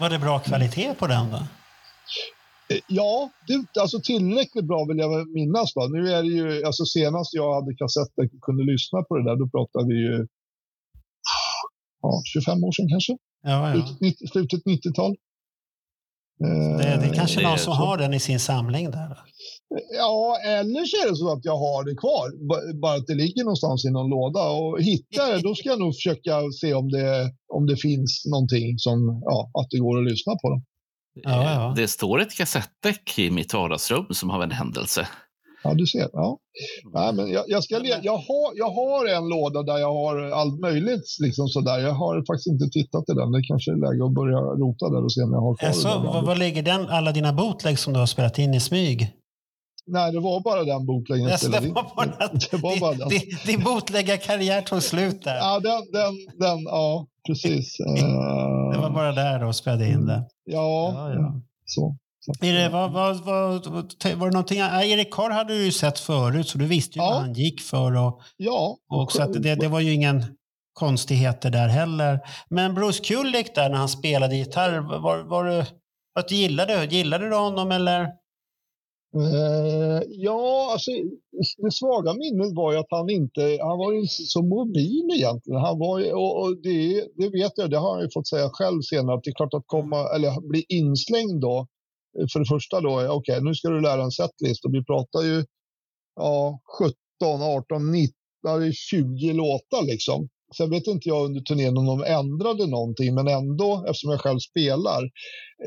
Var det bra kvalitet på den då? Eh, Ja, det, alltså tillräckligt bra vill jag minnas. Va? Nu är det ju, alltså senast jag hade kassetter och kunde lyssna på det där, då pratade vi ju ja, 25 år sedan kanske. Ja, ja. Slutet, 90, slutet 90-tal. Det, det är kanske Eh, någon som har den i sin samling där. Ja, eller så är det så att jag har det kvar. ba- Bara att det ligger någonstans i någon låda. Och hittar det, då ska jag nog försöka se om det, om det finns någonting som, ja, att det går att lyssna på. Dem. Eh, Det står ett kassettdäck i mitt vardagsrum som av en händelse. Ja, du ser. Ja. Nej, men jag, jag, ska le- jag, har, jag har en låda där jag har allt möjligt. Liksom sådär. Jag har faktiskt inte tittat i den. Det kanske är läge att börja rota där och se om jag har kvar Alltså, den. var ligger den, alla dina bootlegs som du har spelat in i smyg? Nej, det var bara den bootleggen jag Alltså, det spelade in. var bara, Det var bara den. din, din bootleggarkarriär tog slut där. Ja, den, den, den, ja precis. Eh, Det var bara där då spelade in det. ja, Ja, ja. så. så. Är det, vad, vad, vad, var det någonting, Erik Karr hade du ju sett förut, så du visste ju Ja. vad han gick för. Och, Ja, och så att det, det var ju ingen konstigheter där heller. Men Bruce Kulick där när han spelade gitarr, var, var det, att du gillade, gillade du honom eller? Eh, ja, alltså, det svaga minnet var ju att han inte, han var inte så mobil egentligen. Han var och, och det, det vet jag, det har han ju fått säga själv senare, att det är klart att komma, eller bli inslängd då, för det första då, okej, okej nu ska du lära en setlist och vi pratar ju ja, 17, 18, 19, 20 låtar liksom. Sen vet inte jag under turnén om de ändrade någonting, men ändå eftersom jag själv spelar.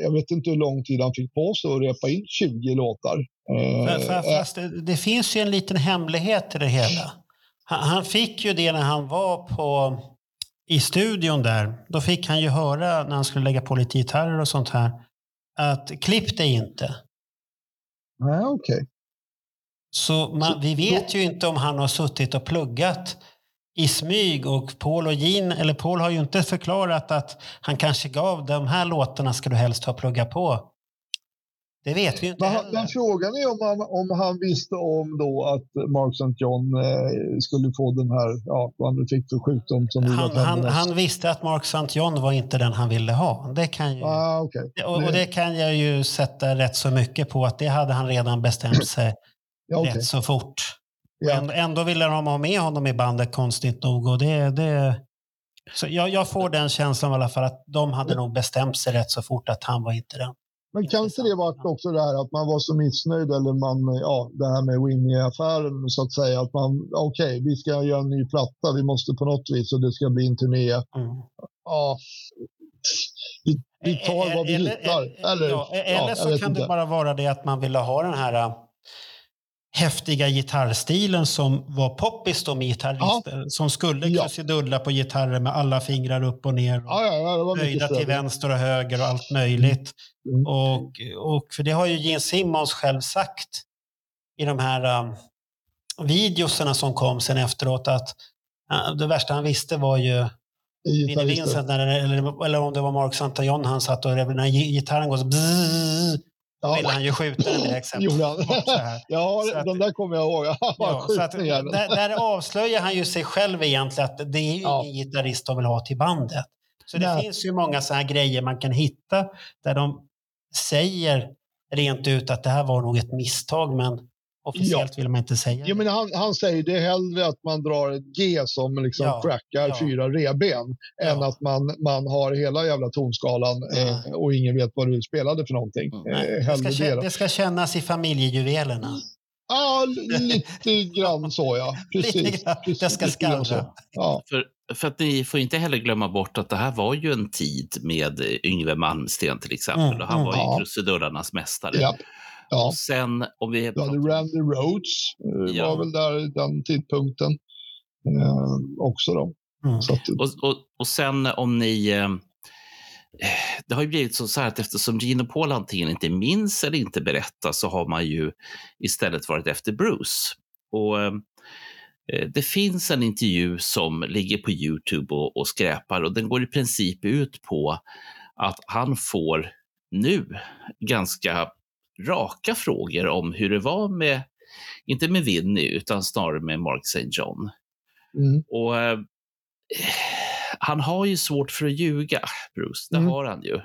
Jag vet inte hur lång tid han fick på sig att repa in 20 låtar. Eh, För, för, fast det, det finns ju en liten hemlighet i det hela. Han, han fick ju det när han var på, i studion där. Då fick han ju höra när han skulle lägga på lite gitarrer och sånt här. Att klipp det inte. Nej, okej. Så man, vi vet ju inte om han har suttit och pluggat i smyg och Paul och Jean, eller Paul har ju inte förklarat att han kanske gav de här låtarna ska du helst ha pluggat på. Det vet vi ju inte Men, heller. men frågan är om han, om han visste om då att Mark St. John eh, skulle få den här, ja, vad han fick för sjukdom som Han, han, han visste att Mark St. John var inte den han ville ha. Det kan ju, Ah, okej. och, och det kan jag ju sätta rätt så mycket på att det hade han redan bestämt sig Ja, okej. rätt så fort. Ja. Ändå, ville de ha med honom i bandet konstigt nog. Och det, det, så jag, jag får den känslan i alla fall att de hade nog bestämt sig rätt så fort att han var inte den. Men kan inte det vara också det här att man var så missnöjd eller man, ja, det här med Winnie-affären så att säga att man, okej, vi ska göra en ny platta, vi måste på något vis och det ska bli en turné. Mm. Ja, vi, vi tar vad vi Eller- hittar. Eller, ja, ja, eller jag så kan inte. det bara vara det att man ville ha den här häftiga gitarrstilen som var poppis då med gitarrister. Som skulle Ja. krusidulla på gitarrer med alla fingrar upp och ner. Och Ja, ja, ja, böjda till vänster och höger och allt möjligt. Mm. Och, och för det har ju Gene Simmons själv sagt i de här um, videoserna som kom sen efteråt att uh, det värsta han visste var ju Vinnie. Vincent, när, eller, eller om det var Mark St. John han satt och när gi- gitarren går så bzzz, Ja. ville han ju skjuta den direkt. här. Ja, Så att- de där kommer jag ihåg. Ja, så att, där, där avslöjar han ju sig själv egentligen att det är ju Ja. ingen gitarrist de vill ha till bandet. Så det Nej. finns ju många så här grejer man kan hitta där de säger rent ut att det här var nog ett misstag men officiellt vill man inte säga Ja, men han, han säger det är hellre att man drar ett G som liksom Ja, crackar ja. fyra revben än att man, man har hela jävla tonskalan eh, och ingen vet vad du spelade för någonting. Eh, det, ska, det. kä- då. det ska kännas i familjejuvelerna. Ja, lite grann så ja. Precis. Lite grann. precis Det ska skallra. Ja. För, för att ni får inte heller glömma bort att det här var ju en tid med Yngve Malmsten till exempel. Mm, och han mm. var ju Ja. krusidullarnas mästare. Ja. Ja. Och sen om vi... Du hade Randy Rhodes, eh, Ja. var väl där i den tidpunkten eh, också då. Mm. Så att, Och, och, och sen om ni... Eh, det har ju blivit så att eftersom Gene och Paul antingen inte minns eller inte berättar så har man ju istället varit efter Bruce. Och eh, Det finns en intervju som ligger på Youtube och, och skräpar och den går i princip ut på att han får nu ganska raka frågor om hur det var med, inte med Vinny, utan snarare med Mark St. John. mm. Och eh, han har ju svårt för att ljuga, Bruce. Det Mm. har han ju.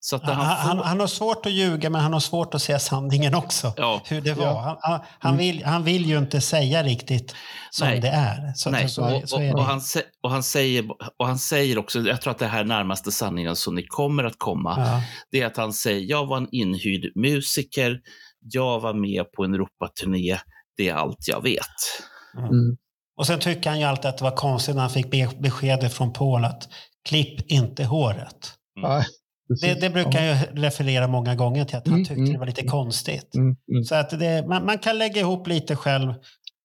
Så att Han, han, får, han har svårt att ljuga men han har svårt att säga sanningen också. ja, Hur det var. Ja. Han, han, han, vill, han vill ju inte säga riktigt som Nej. det är. Så, nej, så, och, så och, är och, det. han, sä- och, han säger, och han säger också, jag tror att det här är närmaste sanningen som ni kommer att komma, Ja. det är att han säger, jag var en inhyrd musiker, jag var med på en Europaturné, det är allt jag vet. Mm. Och sen tycker han ju alltid att det var konstigt när han fick be- beskedet från Paul att klipp inte håret. Nej. Det, det brukar jag referera många gånger till, att han tyckte det var lite konstigt. Mm, mm. Så att det, man, man kan lägga ihop lite själv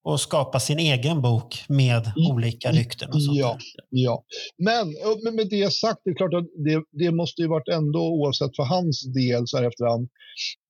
och skapa sin egen bok med olika rykten och sånt. Ja, ja. Men, men med det sagt, det är klart att det, det måste ju varit ändå, oavsett för hans del så här efterhand,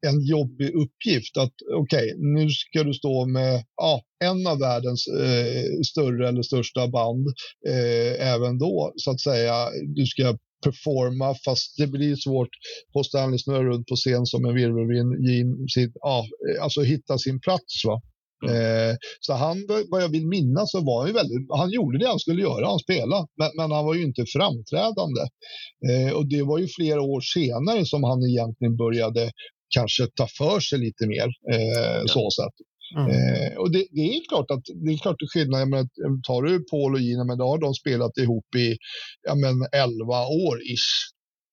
en jobbig uppgift. Att okej, nu ska du stå med ja, en av världens eh, större eller största band eh, även då, så att säga. Du ska performa, fast det blir svårt på Stanley snurra runt på scen som en virvelvind, ja, alltså hitta sin plats. Va? Eh, så han, vad jag vill minnas, så var han ju väldigt, han gjorde det han skulle göra, han spelade, men, men han var ju inte framträdande. Eh, och det var ju flera år senare som han egentligen började kanske ta för sig lite mer, eh, så sätt. Eh, och det, det, är klart att det är klart det är skillnad. Jag menar, tar du Paul och Gina, men då har de spelat ihop i ja, men 11 år ish.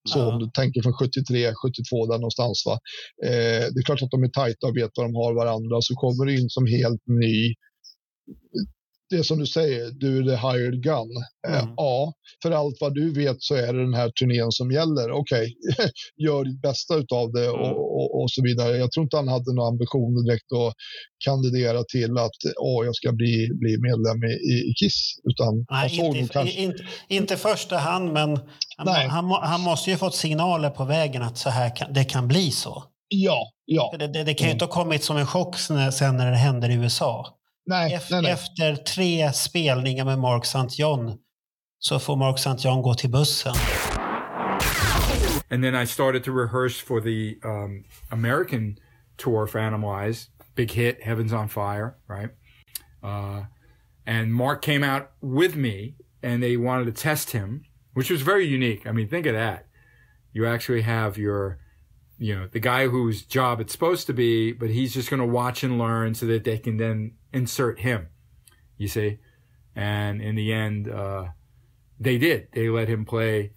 Så om du tänker från 73, 72 där någonstans. Va? Eh, det är klart att de är tajta och vet vad de har varandra. Så kommer du in som helt ny. Det som du säger, du är the hired gun. Eh, Ja, för allt vad du vet så är det den här turnén som gäller. Okej, gör ditt bästa utav det och, och, och så vidare. Jag tror inte han hade några ambitioner direkt att kandidera till att åh, jag ska bli, bli medlem i, i Kiss. Utan Nej, såg inte, kanske... inte, inte första hand, men han, han, han måste ju fått signaler på vägen att så här kan, det kan bli så. Ja, ja. Det, det, det kan ju inte ha kommit som en chock sen när det händer i USA. Nej, Ef- nej, nej. Efter tre spelningar med Mark St. John så får Mark St. John gå till bussen. And then I started to rehearse for the um, American tour for Animalize. Big hit, Heaven's on Fire, right? Uh, and Mark came out with me and they wanted to test him, which was very unique. I mean, think of that. You actually have your, you know, the guy whose job it's supposed to be, but he's just going to watch and learn so that they can then insert him, you see? And in the end, uh, they did. They let him play,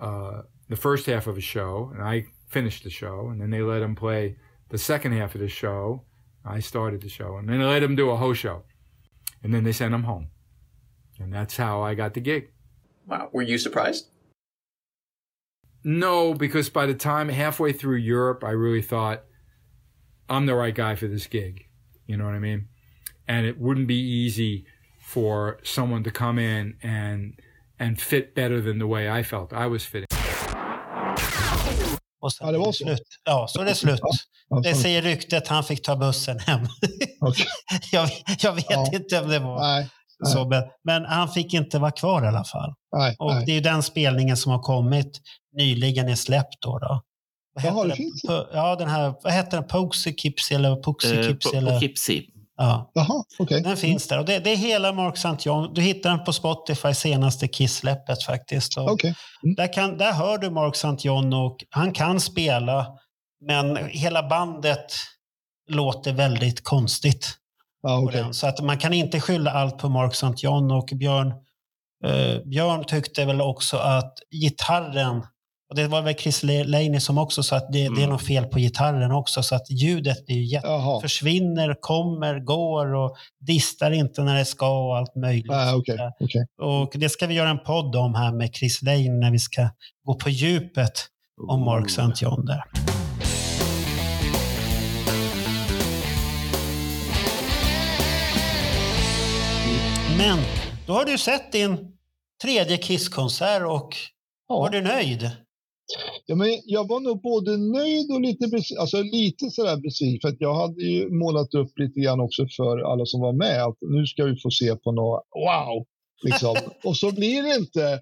uh, the first half of a show, and I finished the show, and then they let him play the second half of the show. I started the show, and then they let him do a whole show, and then they sent him home, and that's how I got the gig. Wow. Were you surprised? No, because by the time halfway through Europe, I really thought I'm the right guy for this gig. You know what I mean? And it wouldn't be easy for someone to come in and and fit better than the way I felt I was fitting. Och sen Ja, det var så. Slut. Ja, så är det slut. Det säger ryktet, han fick ta bussen hem. jag, jag vet Ja. inte om det var Nej, så, men, men han fick inte vara kvar i alla fall. nej, Och nej. det är ju den spelningen som har kommit nyligen är släppt då. då. Vad Jaha, heter det finns Po- Ja, den här, vad heter den? Poughkeepsie eller Poughkeepsie? Eh, eller? Poughkeepsie. Ja. Jaha, okej. Den finns där och det, det är hela Mark St. John. Du hittar den på Spotify, senaste Kiss-släppet faktiskt. Och Okej. där, kan, där hör du Mark St. John och han kan spela, men hela bandet låter väldigt konstigt. Okej. den. Så att man kan inte skylla allt på Mark St. John och Björn. Eh, Björn tyckte väl också att gitarren, och det var väl Chris Laney som också sa att det, det är något fel på gitarren också, så att ljudet ju jätte, Jaha. försvinner, kommer, går och distar inte när det ska och allt möjligt. Nej, okej, sådär. okej. Och det ska vi göra en podd om här med Chris Lane när vi ska gå på djupet om Mark St. John där. Men då har du sett din tredje Kiss-konsert och var du nöjd? Ja, men jag var nog både nöjd och lite, alltså lite sådär besviken. För att jag hade ju målat upp lite grann också för alla som var med att nu ska vi få se på något wow. Liksom. och så blir det inte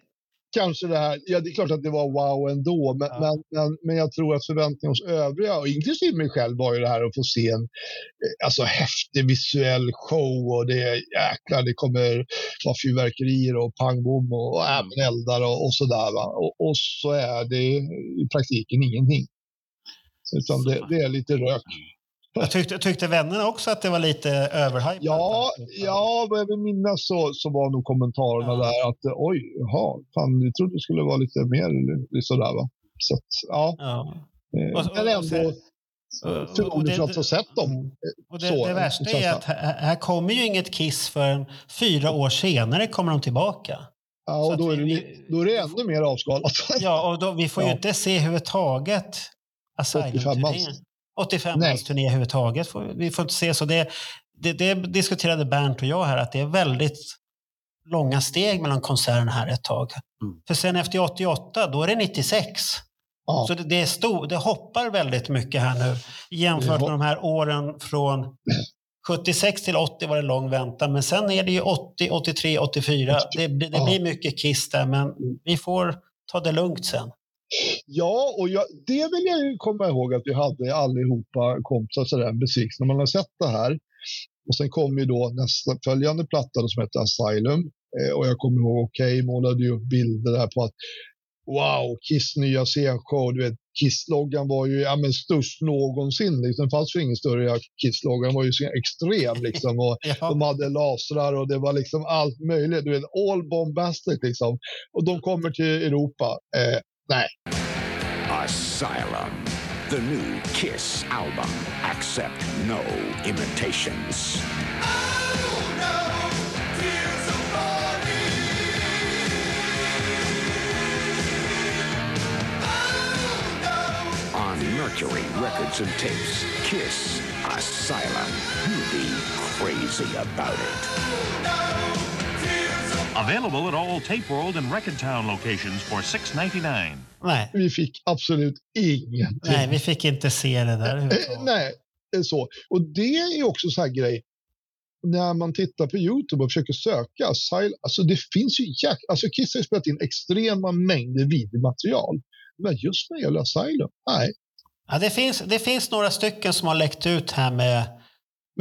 kanske det här. Ja, det är klart att det var wow ändå, men, men, men, men jag tror att förväntningarna hos övriga, och inklusive mig själv, var ju det här att få se en eh, alltså, häftig visuell show och det jäklar, det kommer vara fyrverkerier och pangbom och, och även eldar och, och sådär. Och, och så är det i praktiken ingenting. Utan det, det är lite rök. Jag tyckte, tyckte vännerna också att det var lite överhypat? Ja, alltså. ja, vad jag vill minnas så, så var nog kommentarerna ja. där att oj, jaha, fan, vi trodde det skulle vara lite mer sådär va. Så att, ja. ja. Eh, Men och, och, ändå förmodligen för att få sett dem. Och det, så, det värsta är att här, här kommer ju inget Kiss förrän fyra år senare kommer de tillbaka. Ja, och då är, det, då är det ännu mer avskalat. Ja, och då, vi får ja. ju inte se överhuvudtaget Asylum-turnén. 85-årsturné överhuvudtaget. Vi får inte se så. Det, det, det, diskuterade Bernt och jag här, att det är väldigt långa steg mellan konserterna här ett tag. Mm. För sen efter 88, då är det 96. Ja. Så det, det, är stor, det hoppar väldigt mycket här nu jämfört med de här åren från 76 till 80 var det lång väntan, men sen är det ju 80, 83, 84. Det, det, det blir mycket kiss där, men vi får ta det lugnt sen. Ja, och jag, det vill jag ju komma ihåg att vi hade allihopa kompisar sådär besvikna. Man har sett det här. Och sen kom ju då nästa följande platta som hette Asylum. Eh, och jag kommer ihåg, okej, målade ju upp bilder där på att wow, Kiss nya scenshow. Du vet, Kiss-loggan var ju ja, men störst någonsin. Liksom. Det fanns ju ingen större Kiss-loggan. var ju så extrem. Liksom. Och De hade lasrar och det var liksom allt möjligt. Du vet, all bombastic liksom. Och de kommer till Europa. Eh, nej. Asylum, the new Kiss album. Accept no imitations. On Mercury Records and Tapes, Kiss Asylum. You'll be crazy about it. Available at all Tape World and Record Town locations for $6.99. Nej. Vi fick absolut ingenting. Nej, vi fick inte se det där. Eh, Nej, det är så. Och det är också så här grej. När man tittar på Youtube och försöker söka Asylum, alltså det finns ju jäk... Alltså Kiss har spelat in extrema mängder videomaterial. Men just när det gäller Asylum, nej. Ja, det, finns, det finns några stycken som har läckt ut här med...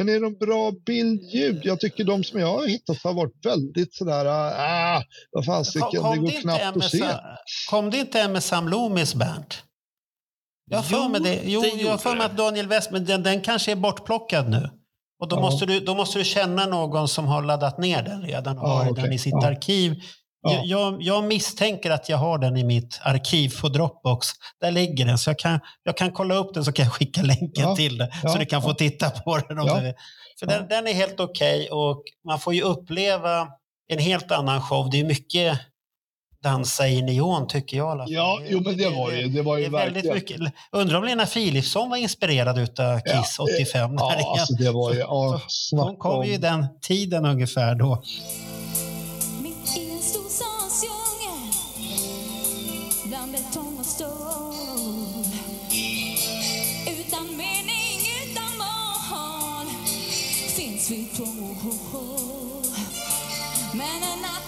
Men är de bra bildljud? Jag tycker de som jag har hittat har varit väldigt sådär, ah, vad fasiken, det går inte knappt en att se. Kom det inte med Sam Loomis Bernt? Jag har för mig det. Jo, det jag för mig det. att Daniel West, men den, den kanske är bortplockad nu. Och då, Ja. måste du, då måste du känna någon som har laddat ner den redan och Ja, har okej. den i sitt Ja. arkiv. Ja. Jag, jag, misstänker att jag har den i mitt arkiv på Dropbox. Där ligger den, så jag kan, jag kan kolla upp den så kan jag skicka länken Ja. till den. Ja. Så du kan få titta på den. Om du. För den, den är helt okej och man får ju uppleva en helt annan show. Det är mycket dansa i neon tycker jag alla. Ja, jo, men det var ju, det var Det ju är väldigt mycket. Undrar om Lena Philipsson var inspirerad utav Kiss Ja, 85? Ja, alltså det var ju, ja, Hon snacka kom ju i den tiden ungefär då. Finns vi två Men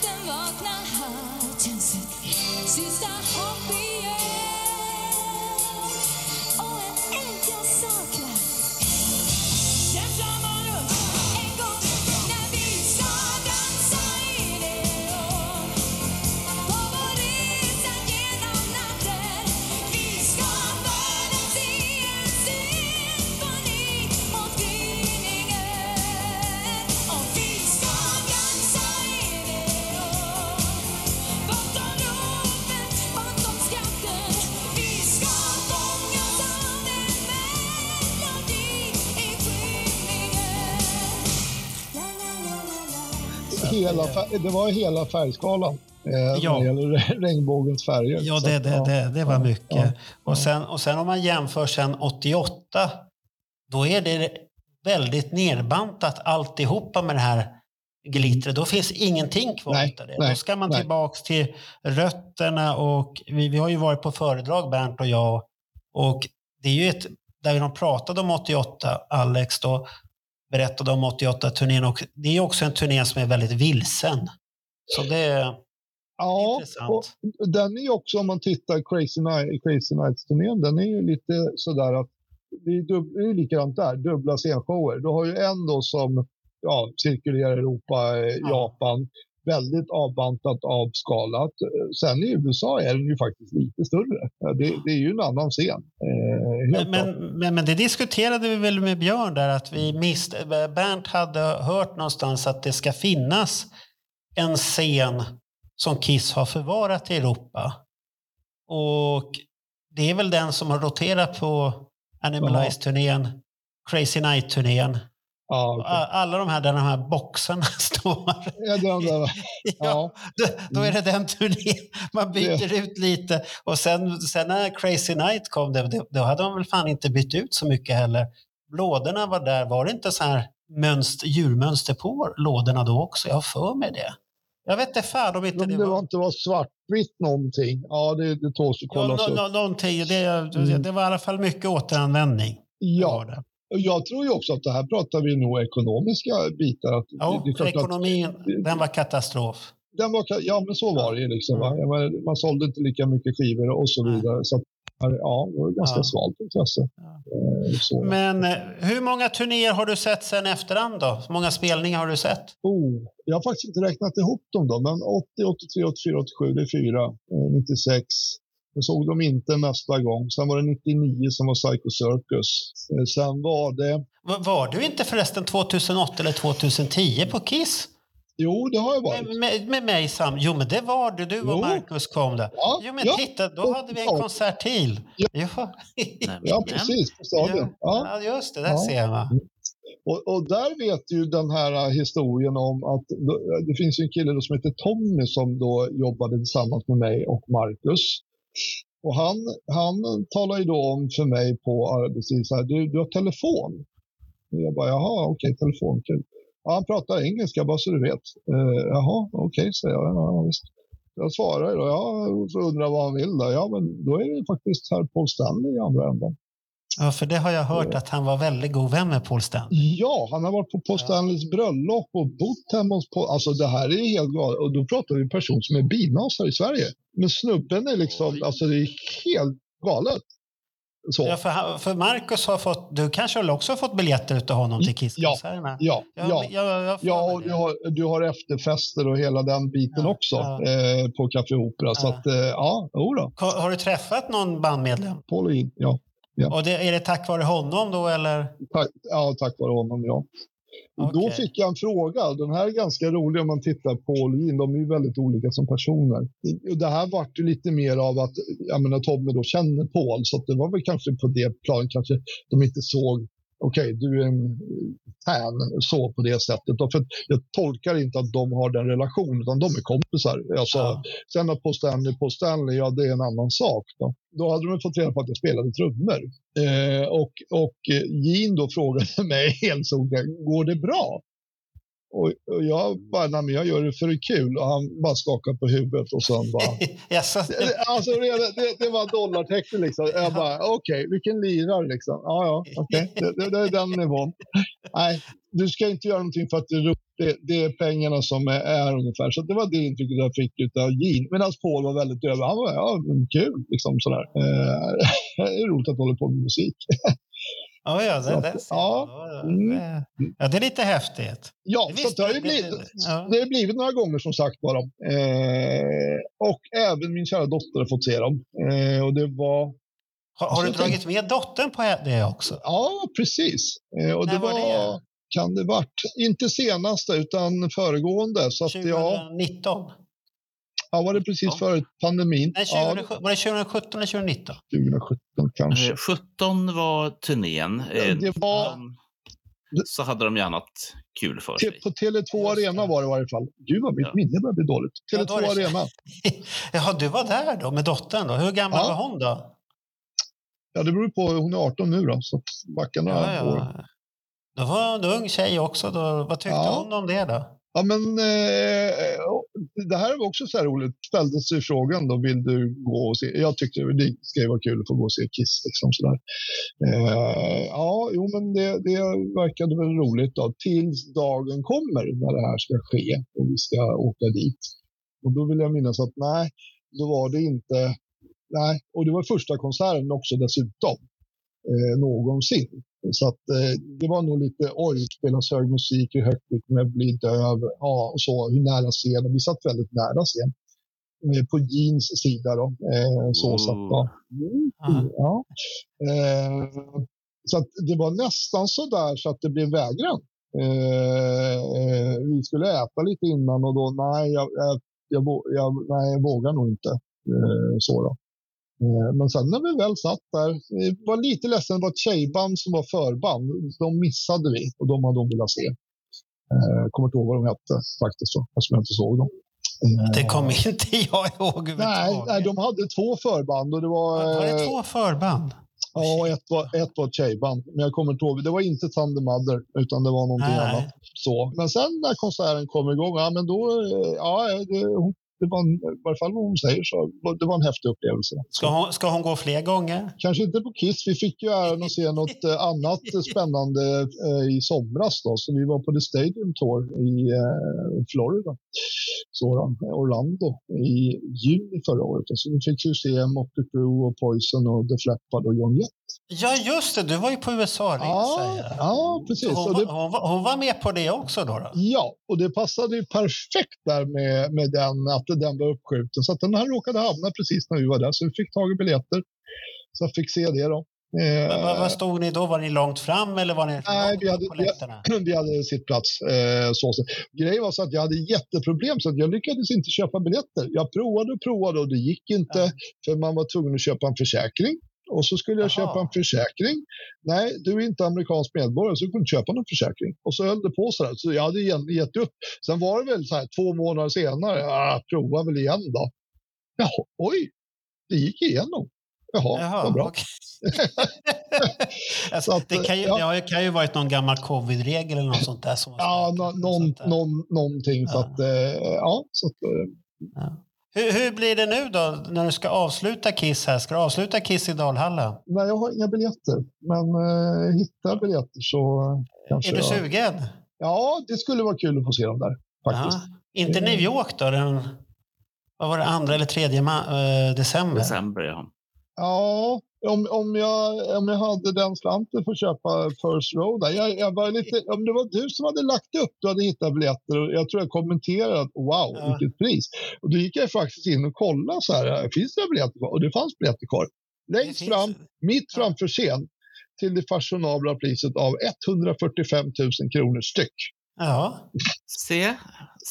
Hela, det var hela färgskalan. Eh, Ja. När det gäller regnbågens färger. Ja, det, att, det, det, det var mycket. Och, sen, och sen om man jämför sen 88, då är det väldigt nedbantat alltihopa med det här glittret. Då finns ingenting kvar Nej, av det. nej, då ska man nej. tillbaks till rötterna och vi, vi har ju varit på föredrag, Bernt och jag. Och det är ju ett, där de pratade om 88, Alex då berättade om 88-turnén och det är också en turné som är väldigt vilsen. Så det är Ja, intressant. och den är ju också om man tittar Crazy, Night, Crazy Nights-turnén, den är ju lite sådär att det är, dub, det är likadant där, dubbla scenshower. Du har ju en då som ja, cirkulerar Europa, eh, Japan, väldigt avbantat, avskalat. Eh, Sen i USA är den ju faktiskt lite större. Det, det är ju en annan scen. Eh, men, men, men det diskuterade vi väl med Björn där att vi mist, Bernt hade hört någonstans att det ska finnas en scen som Kiss har förvarat i Europa. Och det är väl den som har roterat på Animalize-turnén, Crazy Night-turnén Ja, A- Alla de här där de här boxarna står. Ja, den där, ja. Då, då är det den turnén. Man byter ut lite. Och sen, sen när Crazy Night kom, det, det, då hade de väl fan inte bytt ut så mycket heller. Lådorna var där. Var det inte så här mönster, djurmönster på lådorna då också? Jag har för mig det. Jag vet inte fan om inte Men det det var... inte var svartvitt någonting. Ja, det, det tåls att Ja, kollas nå, upp. nå, någonting. Det, Mm. det var i alla fall mycket återanvändning. Ja, och jag tror ju också att det här pratar vi nog ekonomiska bitar. Att Ja, det för klart att- ekonomin, den var katastrof. den var, ja, men så var det ju. Liksom? Jag menar, man sålde inte lika mycket skivor och så vidare. Så att, ja, det var ganska Ja. svalt intresse. Eh, Så. Men eh, hur många turnéer har du sett sen efterhand då? Hur många spelningar har du sett? Oh, jag har faktiskt inte räknat ihop dem då, men 80, 83, 84, 87, det är fyra. Eh, 96. Jag såg dem inte nästa gång. Sen var det 99 som var Psycho Circus. Eh, Sen var det... Var, var du inte förresten 2008 eller 2010 på Kiss? Jo, det har jag varit. Med, med, med mig Sam? Jo, men det var du. Du och Jo. Marcus kom där. Ja, jo, men ja. titta, då hade vi en konsert till. Ja, Ja, precis. På stadion. Ja. ja just det. Där Ja. ser man. Och, och där vet ju den här historien om att då- det finns ju en kille då som heter Tommy som då jobbade tillsammans med mig och Marcus. Och han, han talar ju då om för mig på arbetstid så här, du, du har telefon. Och jag bara, jaha, okej, telefon, kul. Ja, han pratar engelska, bara så du vet. Uh, jaha, okej, säger jag. Ja, visst. Jag svarar då, ja, och så undrar vad han vill då. Ja, men då är det faktiskt här Paul Stanley i andra änden. Ja, för det har jag hört att han var väldigt god vän med Paul Stanley. Ja, han har varit på Paul Stanleys bröllop och bott hemma hos Paul. Alltså det här är helt galet. Och då pratar vi en person som är binasare i Sverige. Men snubben är liksom, alltså det är helt galet. Så. Ja, för, för Marcus har fått, du kanske har också fått biljetter utav honom till Kiss-konserterna? Ja, Ja, ja. jag- jag ja och du har, du har efterfester och hela den biten också Eh, på Café Opera. Så att, eh, ja, jodå. Har, har du träffat någon bandmedlem? Paulin, ja. Ja. Och det, är det tack vare honom då eller? Tack, ja, tack vare honom, ja. Och Då fick jag en fråga. Den här är ganska rolig om man tittar på Olin. De är ju väldigt olika som personer. Det här vart ju lite mer av att jag menar, Tommy då känner Paul. Så att det var väl kanske på det planet kanske de inte såg okej, du är en fan så på det sättet. För jag tolkar inte att de har den relationen, utan de är kompisar. Alltså, Sen att på Stanley, på Stanley, ja det är en annan sak. Då, då hade de fått reda på att jag spelade trummor. Eh, och, och eh, Gene då frågade mig helt sonika, går det bra? Och, och jag bara, nej men jag gör det för det är kul. Och han bara skakade på huvudet och sen bara... Jaså? alltså det, det, det var dollartecken liksom. Jag bara, okej, vilken lirare liksom. Ja, ja, okej. Det, det, det är den nivån. Nej, du ska inte göra någonting för att det är roligt. Det, det är pengarna som är, är ungefär. Så det var det intrycket jag fick av Gene. Medan Paul var väldigt över. Han var, ja, kul liksom sådär. Eh, det är roligt att hålla på med musik. Ja, ja, Så det, det, ja. Mm. ja, det är lite häftigt. Ja, Det det har ju blivit, det- ja. det har blivit några gånger som sagt bara. Eh, och även min kära dotter har fått se dem. Eh, och det var... Har, har du Alltså, dragit med dottern på det också? Ja, precis. Eh, och När det var var, det? kan det varit, inte senaste utan föregående. Så att ja, 2019? Ja, var det precis före pandemin? Nej, Ja, 2017 var det 2017 eller 2019? 2017 kanske. Eh, 17 var turnén. Eh, det var- Så hade de ju annat kul för sig. På Tele2 Arena var det i varje fall. Gud vad mitt minne börjar bli dåligt. Ja, då Tele2 är det- Arena. Jaha, du var där då med dottern då. Hur gammal Ja. var hon då? Ja, det beror på. Hon är 18 nu då, så backa några Ja, år. ja. Då var hon en ung tjej också. Då. Vad tyckte Ja. hon om det då? Ja, men eh, det här var också så här roligt. Ställdes ju frågan då, vill du gå och se? Jag tyckte det ska ju vara kul att få gå och se Kiss. Liksom, sådär. Eh, ja, jo, men det, det verkade väl roligt då. Tills dagen kommer när det här ska ske och vi ska åka dit. Och då vill jag minnas att nej, då var det inte... Nej, och det var första konserten också dessutom. Eh, någonsin. Så att eh, det var nog lite, oj, spelas hög musik, hur högt vi kommer att bli döv, ja, och så, hur nära scenen. Vi satt väldigt nära scen. Eh, på Jeans sida då. Eh, så satt jag. Mm, ja. eh, så att det var nästan så där så att det blev vägran. Eh, eh, vi skulle äta lite innan och då, nej, jag, jag, jag, jag, nej, jag vågar nog inte. Eh, så då. Eh, Men sen när vi väl satt där, var lite ledsen, det var ett tjejband som var förband. De missade vi och de hade de velat se. Eh, kommer inte ihåg vad de hette faktiskt, eftersom jag inte såg dem. Eh, Det kommer inte jag ihåg Nej, nej, de hade två förband och det var... Var det två förband? Ja, ett var, ett var ett tjejband. Men jag kommer inte ihåg. Det var inte Thunder Mother, utan det var någonting Nej. annat. Så. Men sen när konserten kom igång, ja men då, ja, det, det var, en, i varje fall vad hon säger så, det var en häftig upplevelse. Ska hon, ska hon gå fler gånger? Kanske inte på Kiss, vi fick ju äran att se något eh, annat spännande eh, i somras då, så vi var på The Stadium Tour i eh, Florida, så, Orlando, i juni förra året. Så vi fick ju se Motley Crue och Poison och The Flappard och John Jett. Ja, just det. Du var ju på USA-resa. Ja, ja, precis. Hon, det- hon, hon var med på det också då? då? Ja, och det passade ju perfekt där med, med den, att den var uppskjuten. Så att den här råkade hamna precis när vi var där, så vi fick tag i biljetter. Så jag fick se det då. Eh, Men Vad, vad stod ni då? Var ni långt fram eller var ni Nej, vi hade, vi, vi hade sittplats. Eh, så. Grejen var så att jag hade jätteproblem så att jag lyckades inte köpa biljetter. Jag provade och provade och det gick inte för man var tvungen att köpa en försäkring. Och så skulle jag köpa en försäkring. Nej, du är inte amerikansk medborgare så du kunde inte köpa någon försäkring. Och så höll det på så där. Så jag hade gett upp. Sen var det väl så här två månader senare, ja, prova väl igen då. Jaha, oj, det gick igenom. Jaha, Jaha, vad bra. Alltså, det, kan ju, det har ju, kan ju varit någon gammal covid-regel eller något sånt där. Som Ja, nå- någon, någon, någonting. Så att, eh, ja, så att, eh, hur, hur blir det nu då när du ska avsluta Kiss här? Ska du avsluta Kiss i Dalhalla? nej, jag har inga biljetter. Men eh, hittar biljetter så eh, kanske Är du jag... sugen? Ja, det skulle vara kul att få se dem där. Faktiskt. Ja. Inte New York då? Den, vad var det, andra eller tredje ma- eh, december? December, ja. Ja, om, om, jag, om jag hade den slanten för att köpa First Row där. Jag, jag var lite, om det var du som hade lagt upp, du hade hittat biljetter och jag tror jag kommenterade att wow, vilket pris. Och då gick jag faktiskt in och kollade så här, finns det biljetter kvar? Och det fanns biljetter kvar. Längst fram, mitt framför scen, till det fashionabla priset av 145 000 kronor styck. Ja. Se,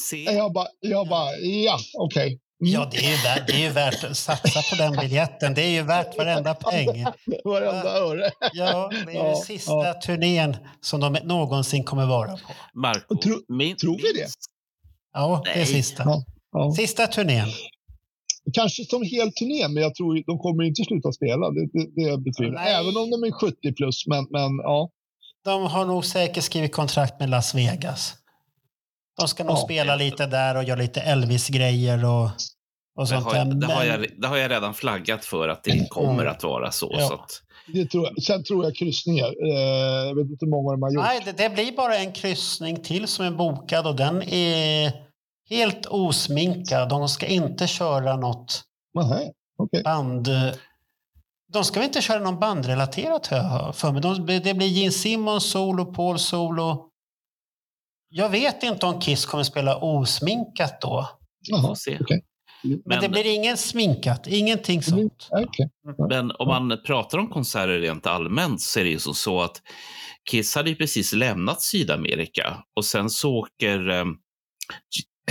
se. Jag bara, jag bara ja, okej. Ja, det är, ju värt, det är ju värt att satsa på den biljetten. Det är ju värt varenda peng. Varenda öre. Ja, det är Ja, den sista ja. turnén som de någonsin kommer vara på. Marco, min, tror vi det? Ja, det är Nej. sista. Ja, ja. Sista turnén. Kanske som hel turné, men jag tror de kommer inte sluta spela. Det, det, det betyder. Nej. Även om de är 70 plus, men, men ja. De har nog säkert skrivit kontrakt med Las Vegas. De ska nog Ja. spela lite där och göra lite Elvis-grejer och, och Det sånt har, där. jag, det, har jag, det har jag redan flaggat för att det kommer att vara så. Ja. så att, Det tror jag. Sen tror jag kryssningar. Eh, jag vet inte hur många de har gjort. Nej, det, det blir bara en kryssning till som är bokad och den är helt osminkad. De ska inte köra något Nähä, okej. band. De ska väl inte köra någon bandrelaterat har jag för mig. De, det blir Gene Simmons solo, Paul solo. Jag vet inte om Kiss kommer spela osminkat då. Jaha, se. okej. Men, Men- det blir ingen sminkat, ingenting sånt. Okej. Men om man pratar om konserter rent allmänt så är det ju så, så att Kiss hade ju precis lämnat Sydamerika och sen så åker eh,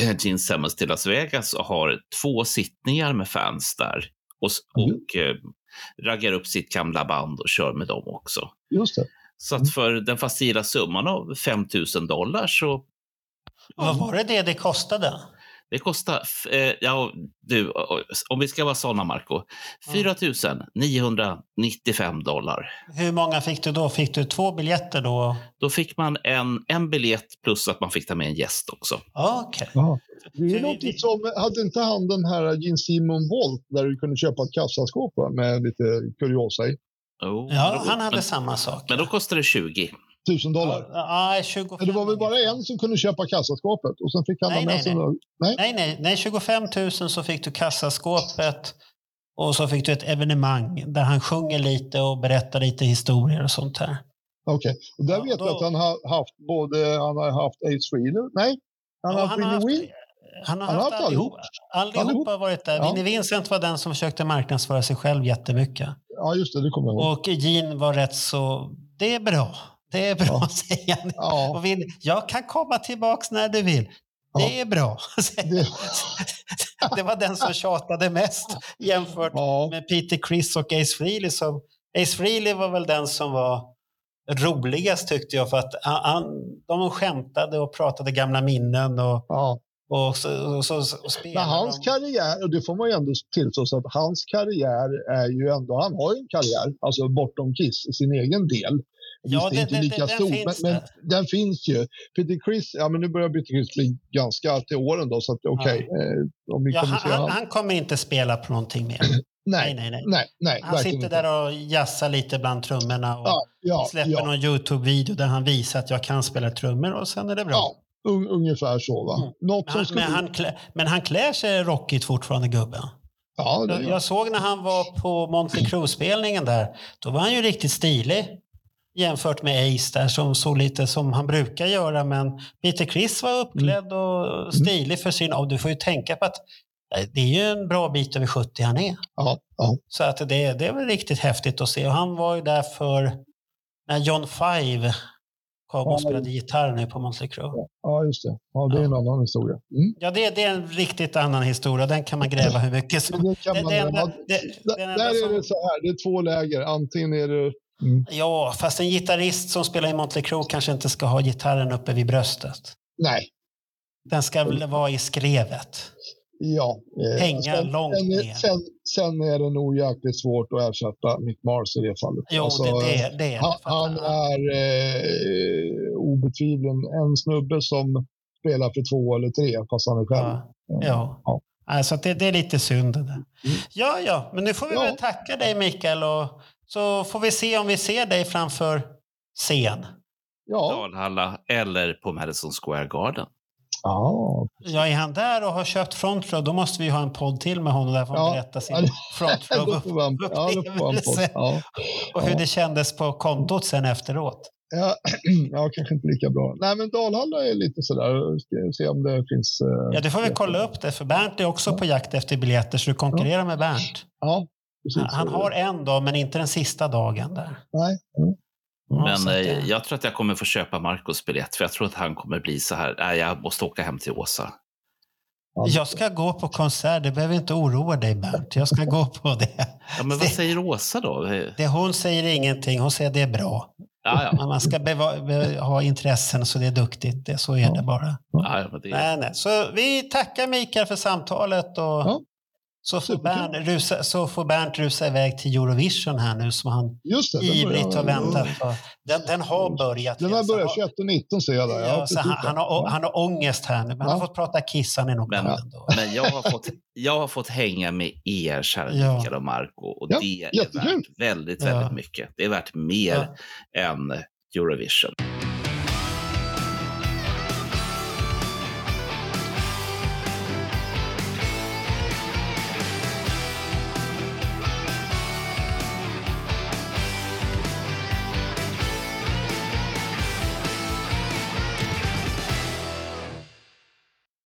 Gene Simmons till Las Vegas och har två sittningar med fans där och, s- och eh, raggar upp sitt gamla band och kör med dem också. Just det. Så att för den facila summan av 5 000 dollar så Vad var det det det kostade? det kostar, eh, ja du, om vi ska vara sådana Marco, 4 995 dollar. Hur många fick du då? Fick du två biljetter då? Då fick man en, en biljett plus att man fick ta med en gäst också. Okej. Jaha. Det är något som, hade inte han den här Gene Simon Volt där du kunde köpa ett kassaskåp med lite kuriosa i? Oh, Ja, då- han hade men, samma sak. Men då kostar det 20. Tusen dollar. Ja, 25 Men det var väl bara en som kunde köpa kassaskåpet och sen fick han Nej, med nej, sig nej. nej. Nej, nej, nej, 25 000 så fick du kassaskåpet och så fick du ett evenemang där han sjunger lite och berättar lite historier och sånt här. Okej, och där vet då- jag att han har haft både, han har haft Ace Frehley, nej, han har Ja, haft Winnie Win. Han har Han haft haft allihop. allihop. Allihop Allihop. har varit där. Ja. Vinnie Vincent var den som försökte marknadsföra sig själv jättemycket. Ja, just det, det kommer jag ihåg. Och Gene var rätt så... Det är bra. Det är bra, säger han. Ja. Och vill, jag kan komma tillbaks när du vill. Det är bra. det var den som tjatade mest jämfört med Peter Criss och Ace Frehley. Som, Ace Frehley var väl den som var roligast tyckte jag för att han, de skämtade och pratade gamla minnen och, och, så, och, så, och Men hans de. karriär, och det får man ju ändå tillstå, så att hans karriär är ju ändå, han har ju en karriär, alltså bortom Kiss, sin egen del. Ja, Visst, det- inte det- lika den stor, men, men den finns ju. Peter Chris, ja men nu börjar Peter Chris bli ganska till åren då, så att okej. eh, om vi Ja, han, han, han- kommer inte spela på någonting mer. Nej, nej, nej. nej, nej, han sitter inte. där och jassar lite bland trummorna och Ja, ja, släpper ja. någon Youtube-video där han visar att jag kan spela trummor och sen är det bra. Un, ungefär så va. Något Men som men, han klä, men han klär sig rockigt fortfarande, gubben. Ja, det jag, jag såg när han var på Monte Cruz-spelningen där, då var han ju riktigt stilig. Jämfört med Ace där som såg lite som han brukar göra. Men Peter Chris var uppklädd och stilig för sin... Och du får ju tänka på att eh, det är ju en bra bit över 70 han är. Ja, ja. Så att det, det är väl riktigt häftigt att se. Och han var ju där för när John Five och Ja. spelade gitarr nu på Monte Cruz. ja, just det. Ja, det är en annan historia. Mm. Ja, det, det är en riktigt annan historia. Den kan man gräva hur mycket som... Ja, det- där är det så här, det är två läger. Antingen är det... Mm. Ja, fast en gitarrist som spelar i Motley Crue kanske inte ska ha gitarren uppe vid bröstet. Nej. Den ska väl vara i skrevet. Ja. eh, Hänga långt sen, ner. Sen, sen är det nog jäkligt svårt att ersätta Mick Mars i det fallet. Alltså, Jo, det- det- det är det, han, han är eh, obetvivelsen en snubbe som spelar för två eller tre, fast han är själv. Ja. Ja. Alltså att det, det är lite synd det där. Ja, ja, men nu får vi väl tacka dig Mikael och så får vi se om vi ser dig framför scen. Dalhalla eller på Madison Square Garden. Ja. Ja, är han där och har köpt front row, då måste vi ha en podd till med honom där får han Ja. berätta sin Ja, det- front då row får man- ja. Ja. och hur det kändes på kontot sen efteråt. Ja, ja, kanske inte lika bra. Nej, men Dalhalla är lite sådär. Ska se om det finns... eh, Ja, du får väl kolla upp det, för Bernt är också på jakt efter biljetter, så du konkurrerar med Bernt. Ja, precis. Han har en dag, men inte den sista dagen där. Nej. Ja, Men att det- eh, jag tror att jag kommer få köpa Marcos biljett för jag tror att han kommer bli så här. Nej, jag måste åka hem till Åsa. Jag ska gå på konsert, du behöver inte oroa dig Bernt. Jag ska gå på det. Ja, men vad säger Åsa då? det hon säger ingenting, hon säger det är bra. Ja, ja. Men Man ska beva- be- ha intressen så det är duktigt, det, så är det bara. Ja, ja, men det... Nej, nej. Så vi tackar Mikael för samtalet och så, får Bernt rusa, så får Bernt rusa iväg till Eurovision här nu som han Just det, ivrigt börjar- har väntat på. Den, den har börjat. Den har börjat 21 och 19 ser jag där. Ja, så han, han, har, han har ångest här nu, men han har fått prata Kiss, han är nog Men, men jag, har fått, jag har fått hänga med er, kära Ja. Mikael och Marco och Ja, det är jättekul. värt väldigt, väldigt Ja. mycket. Det är värt mer än Eurovision.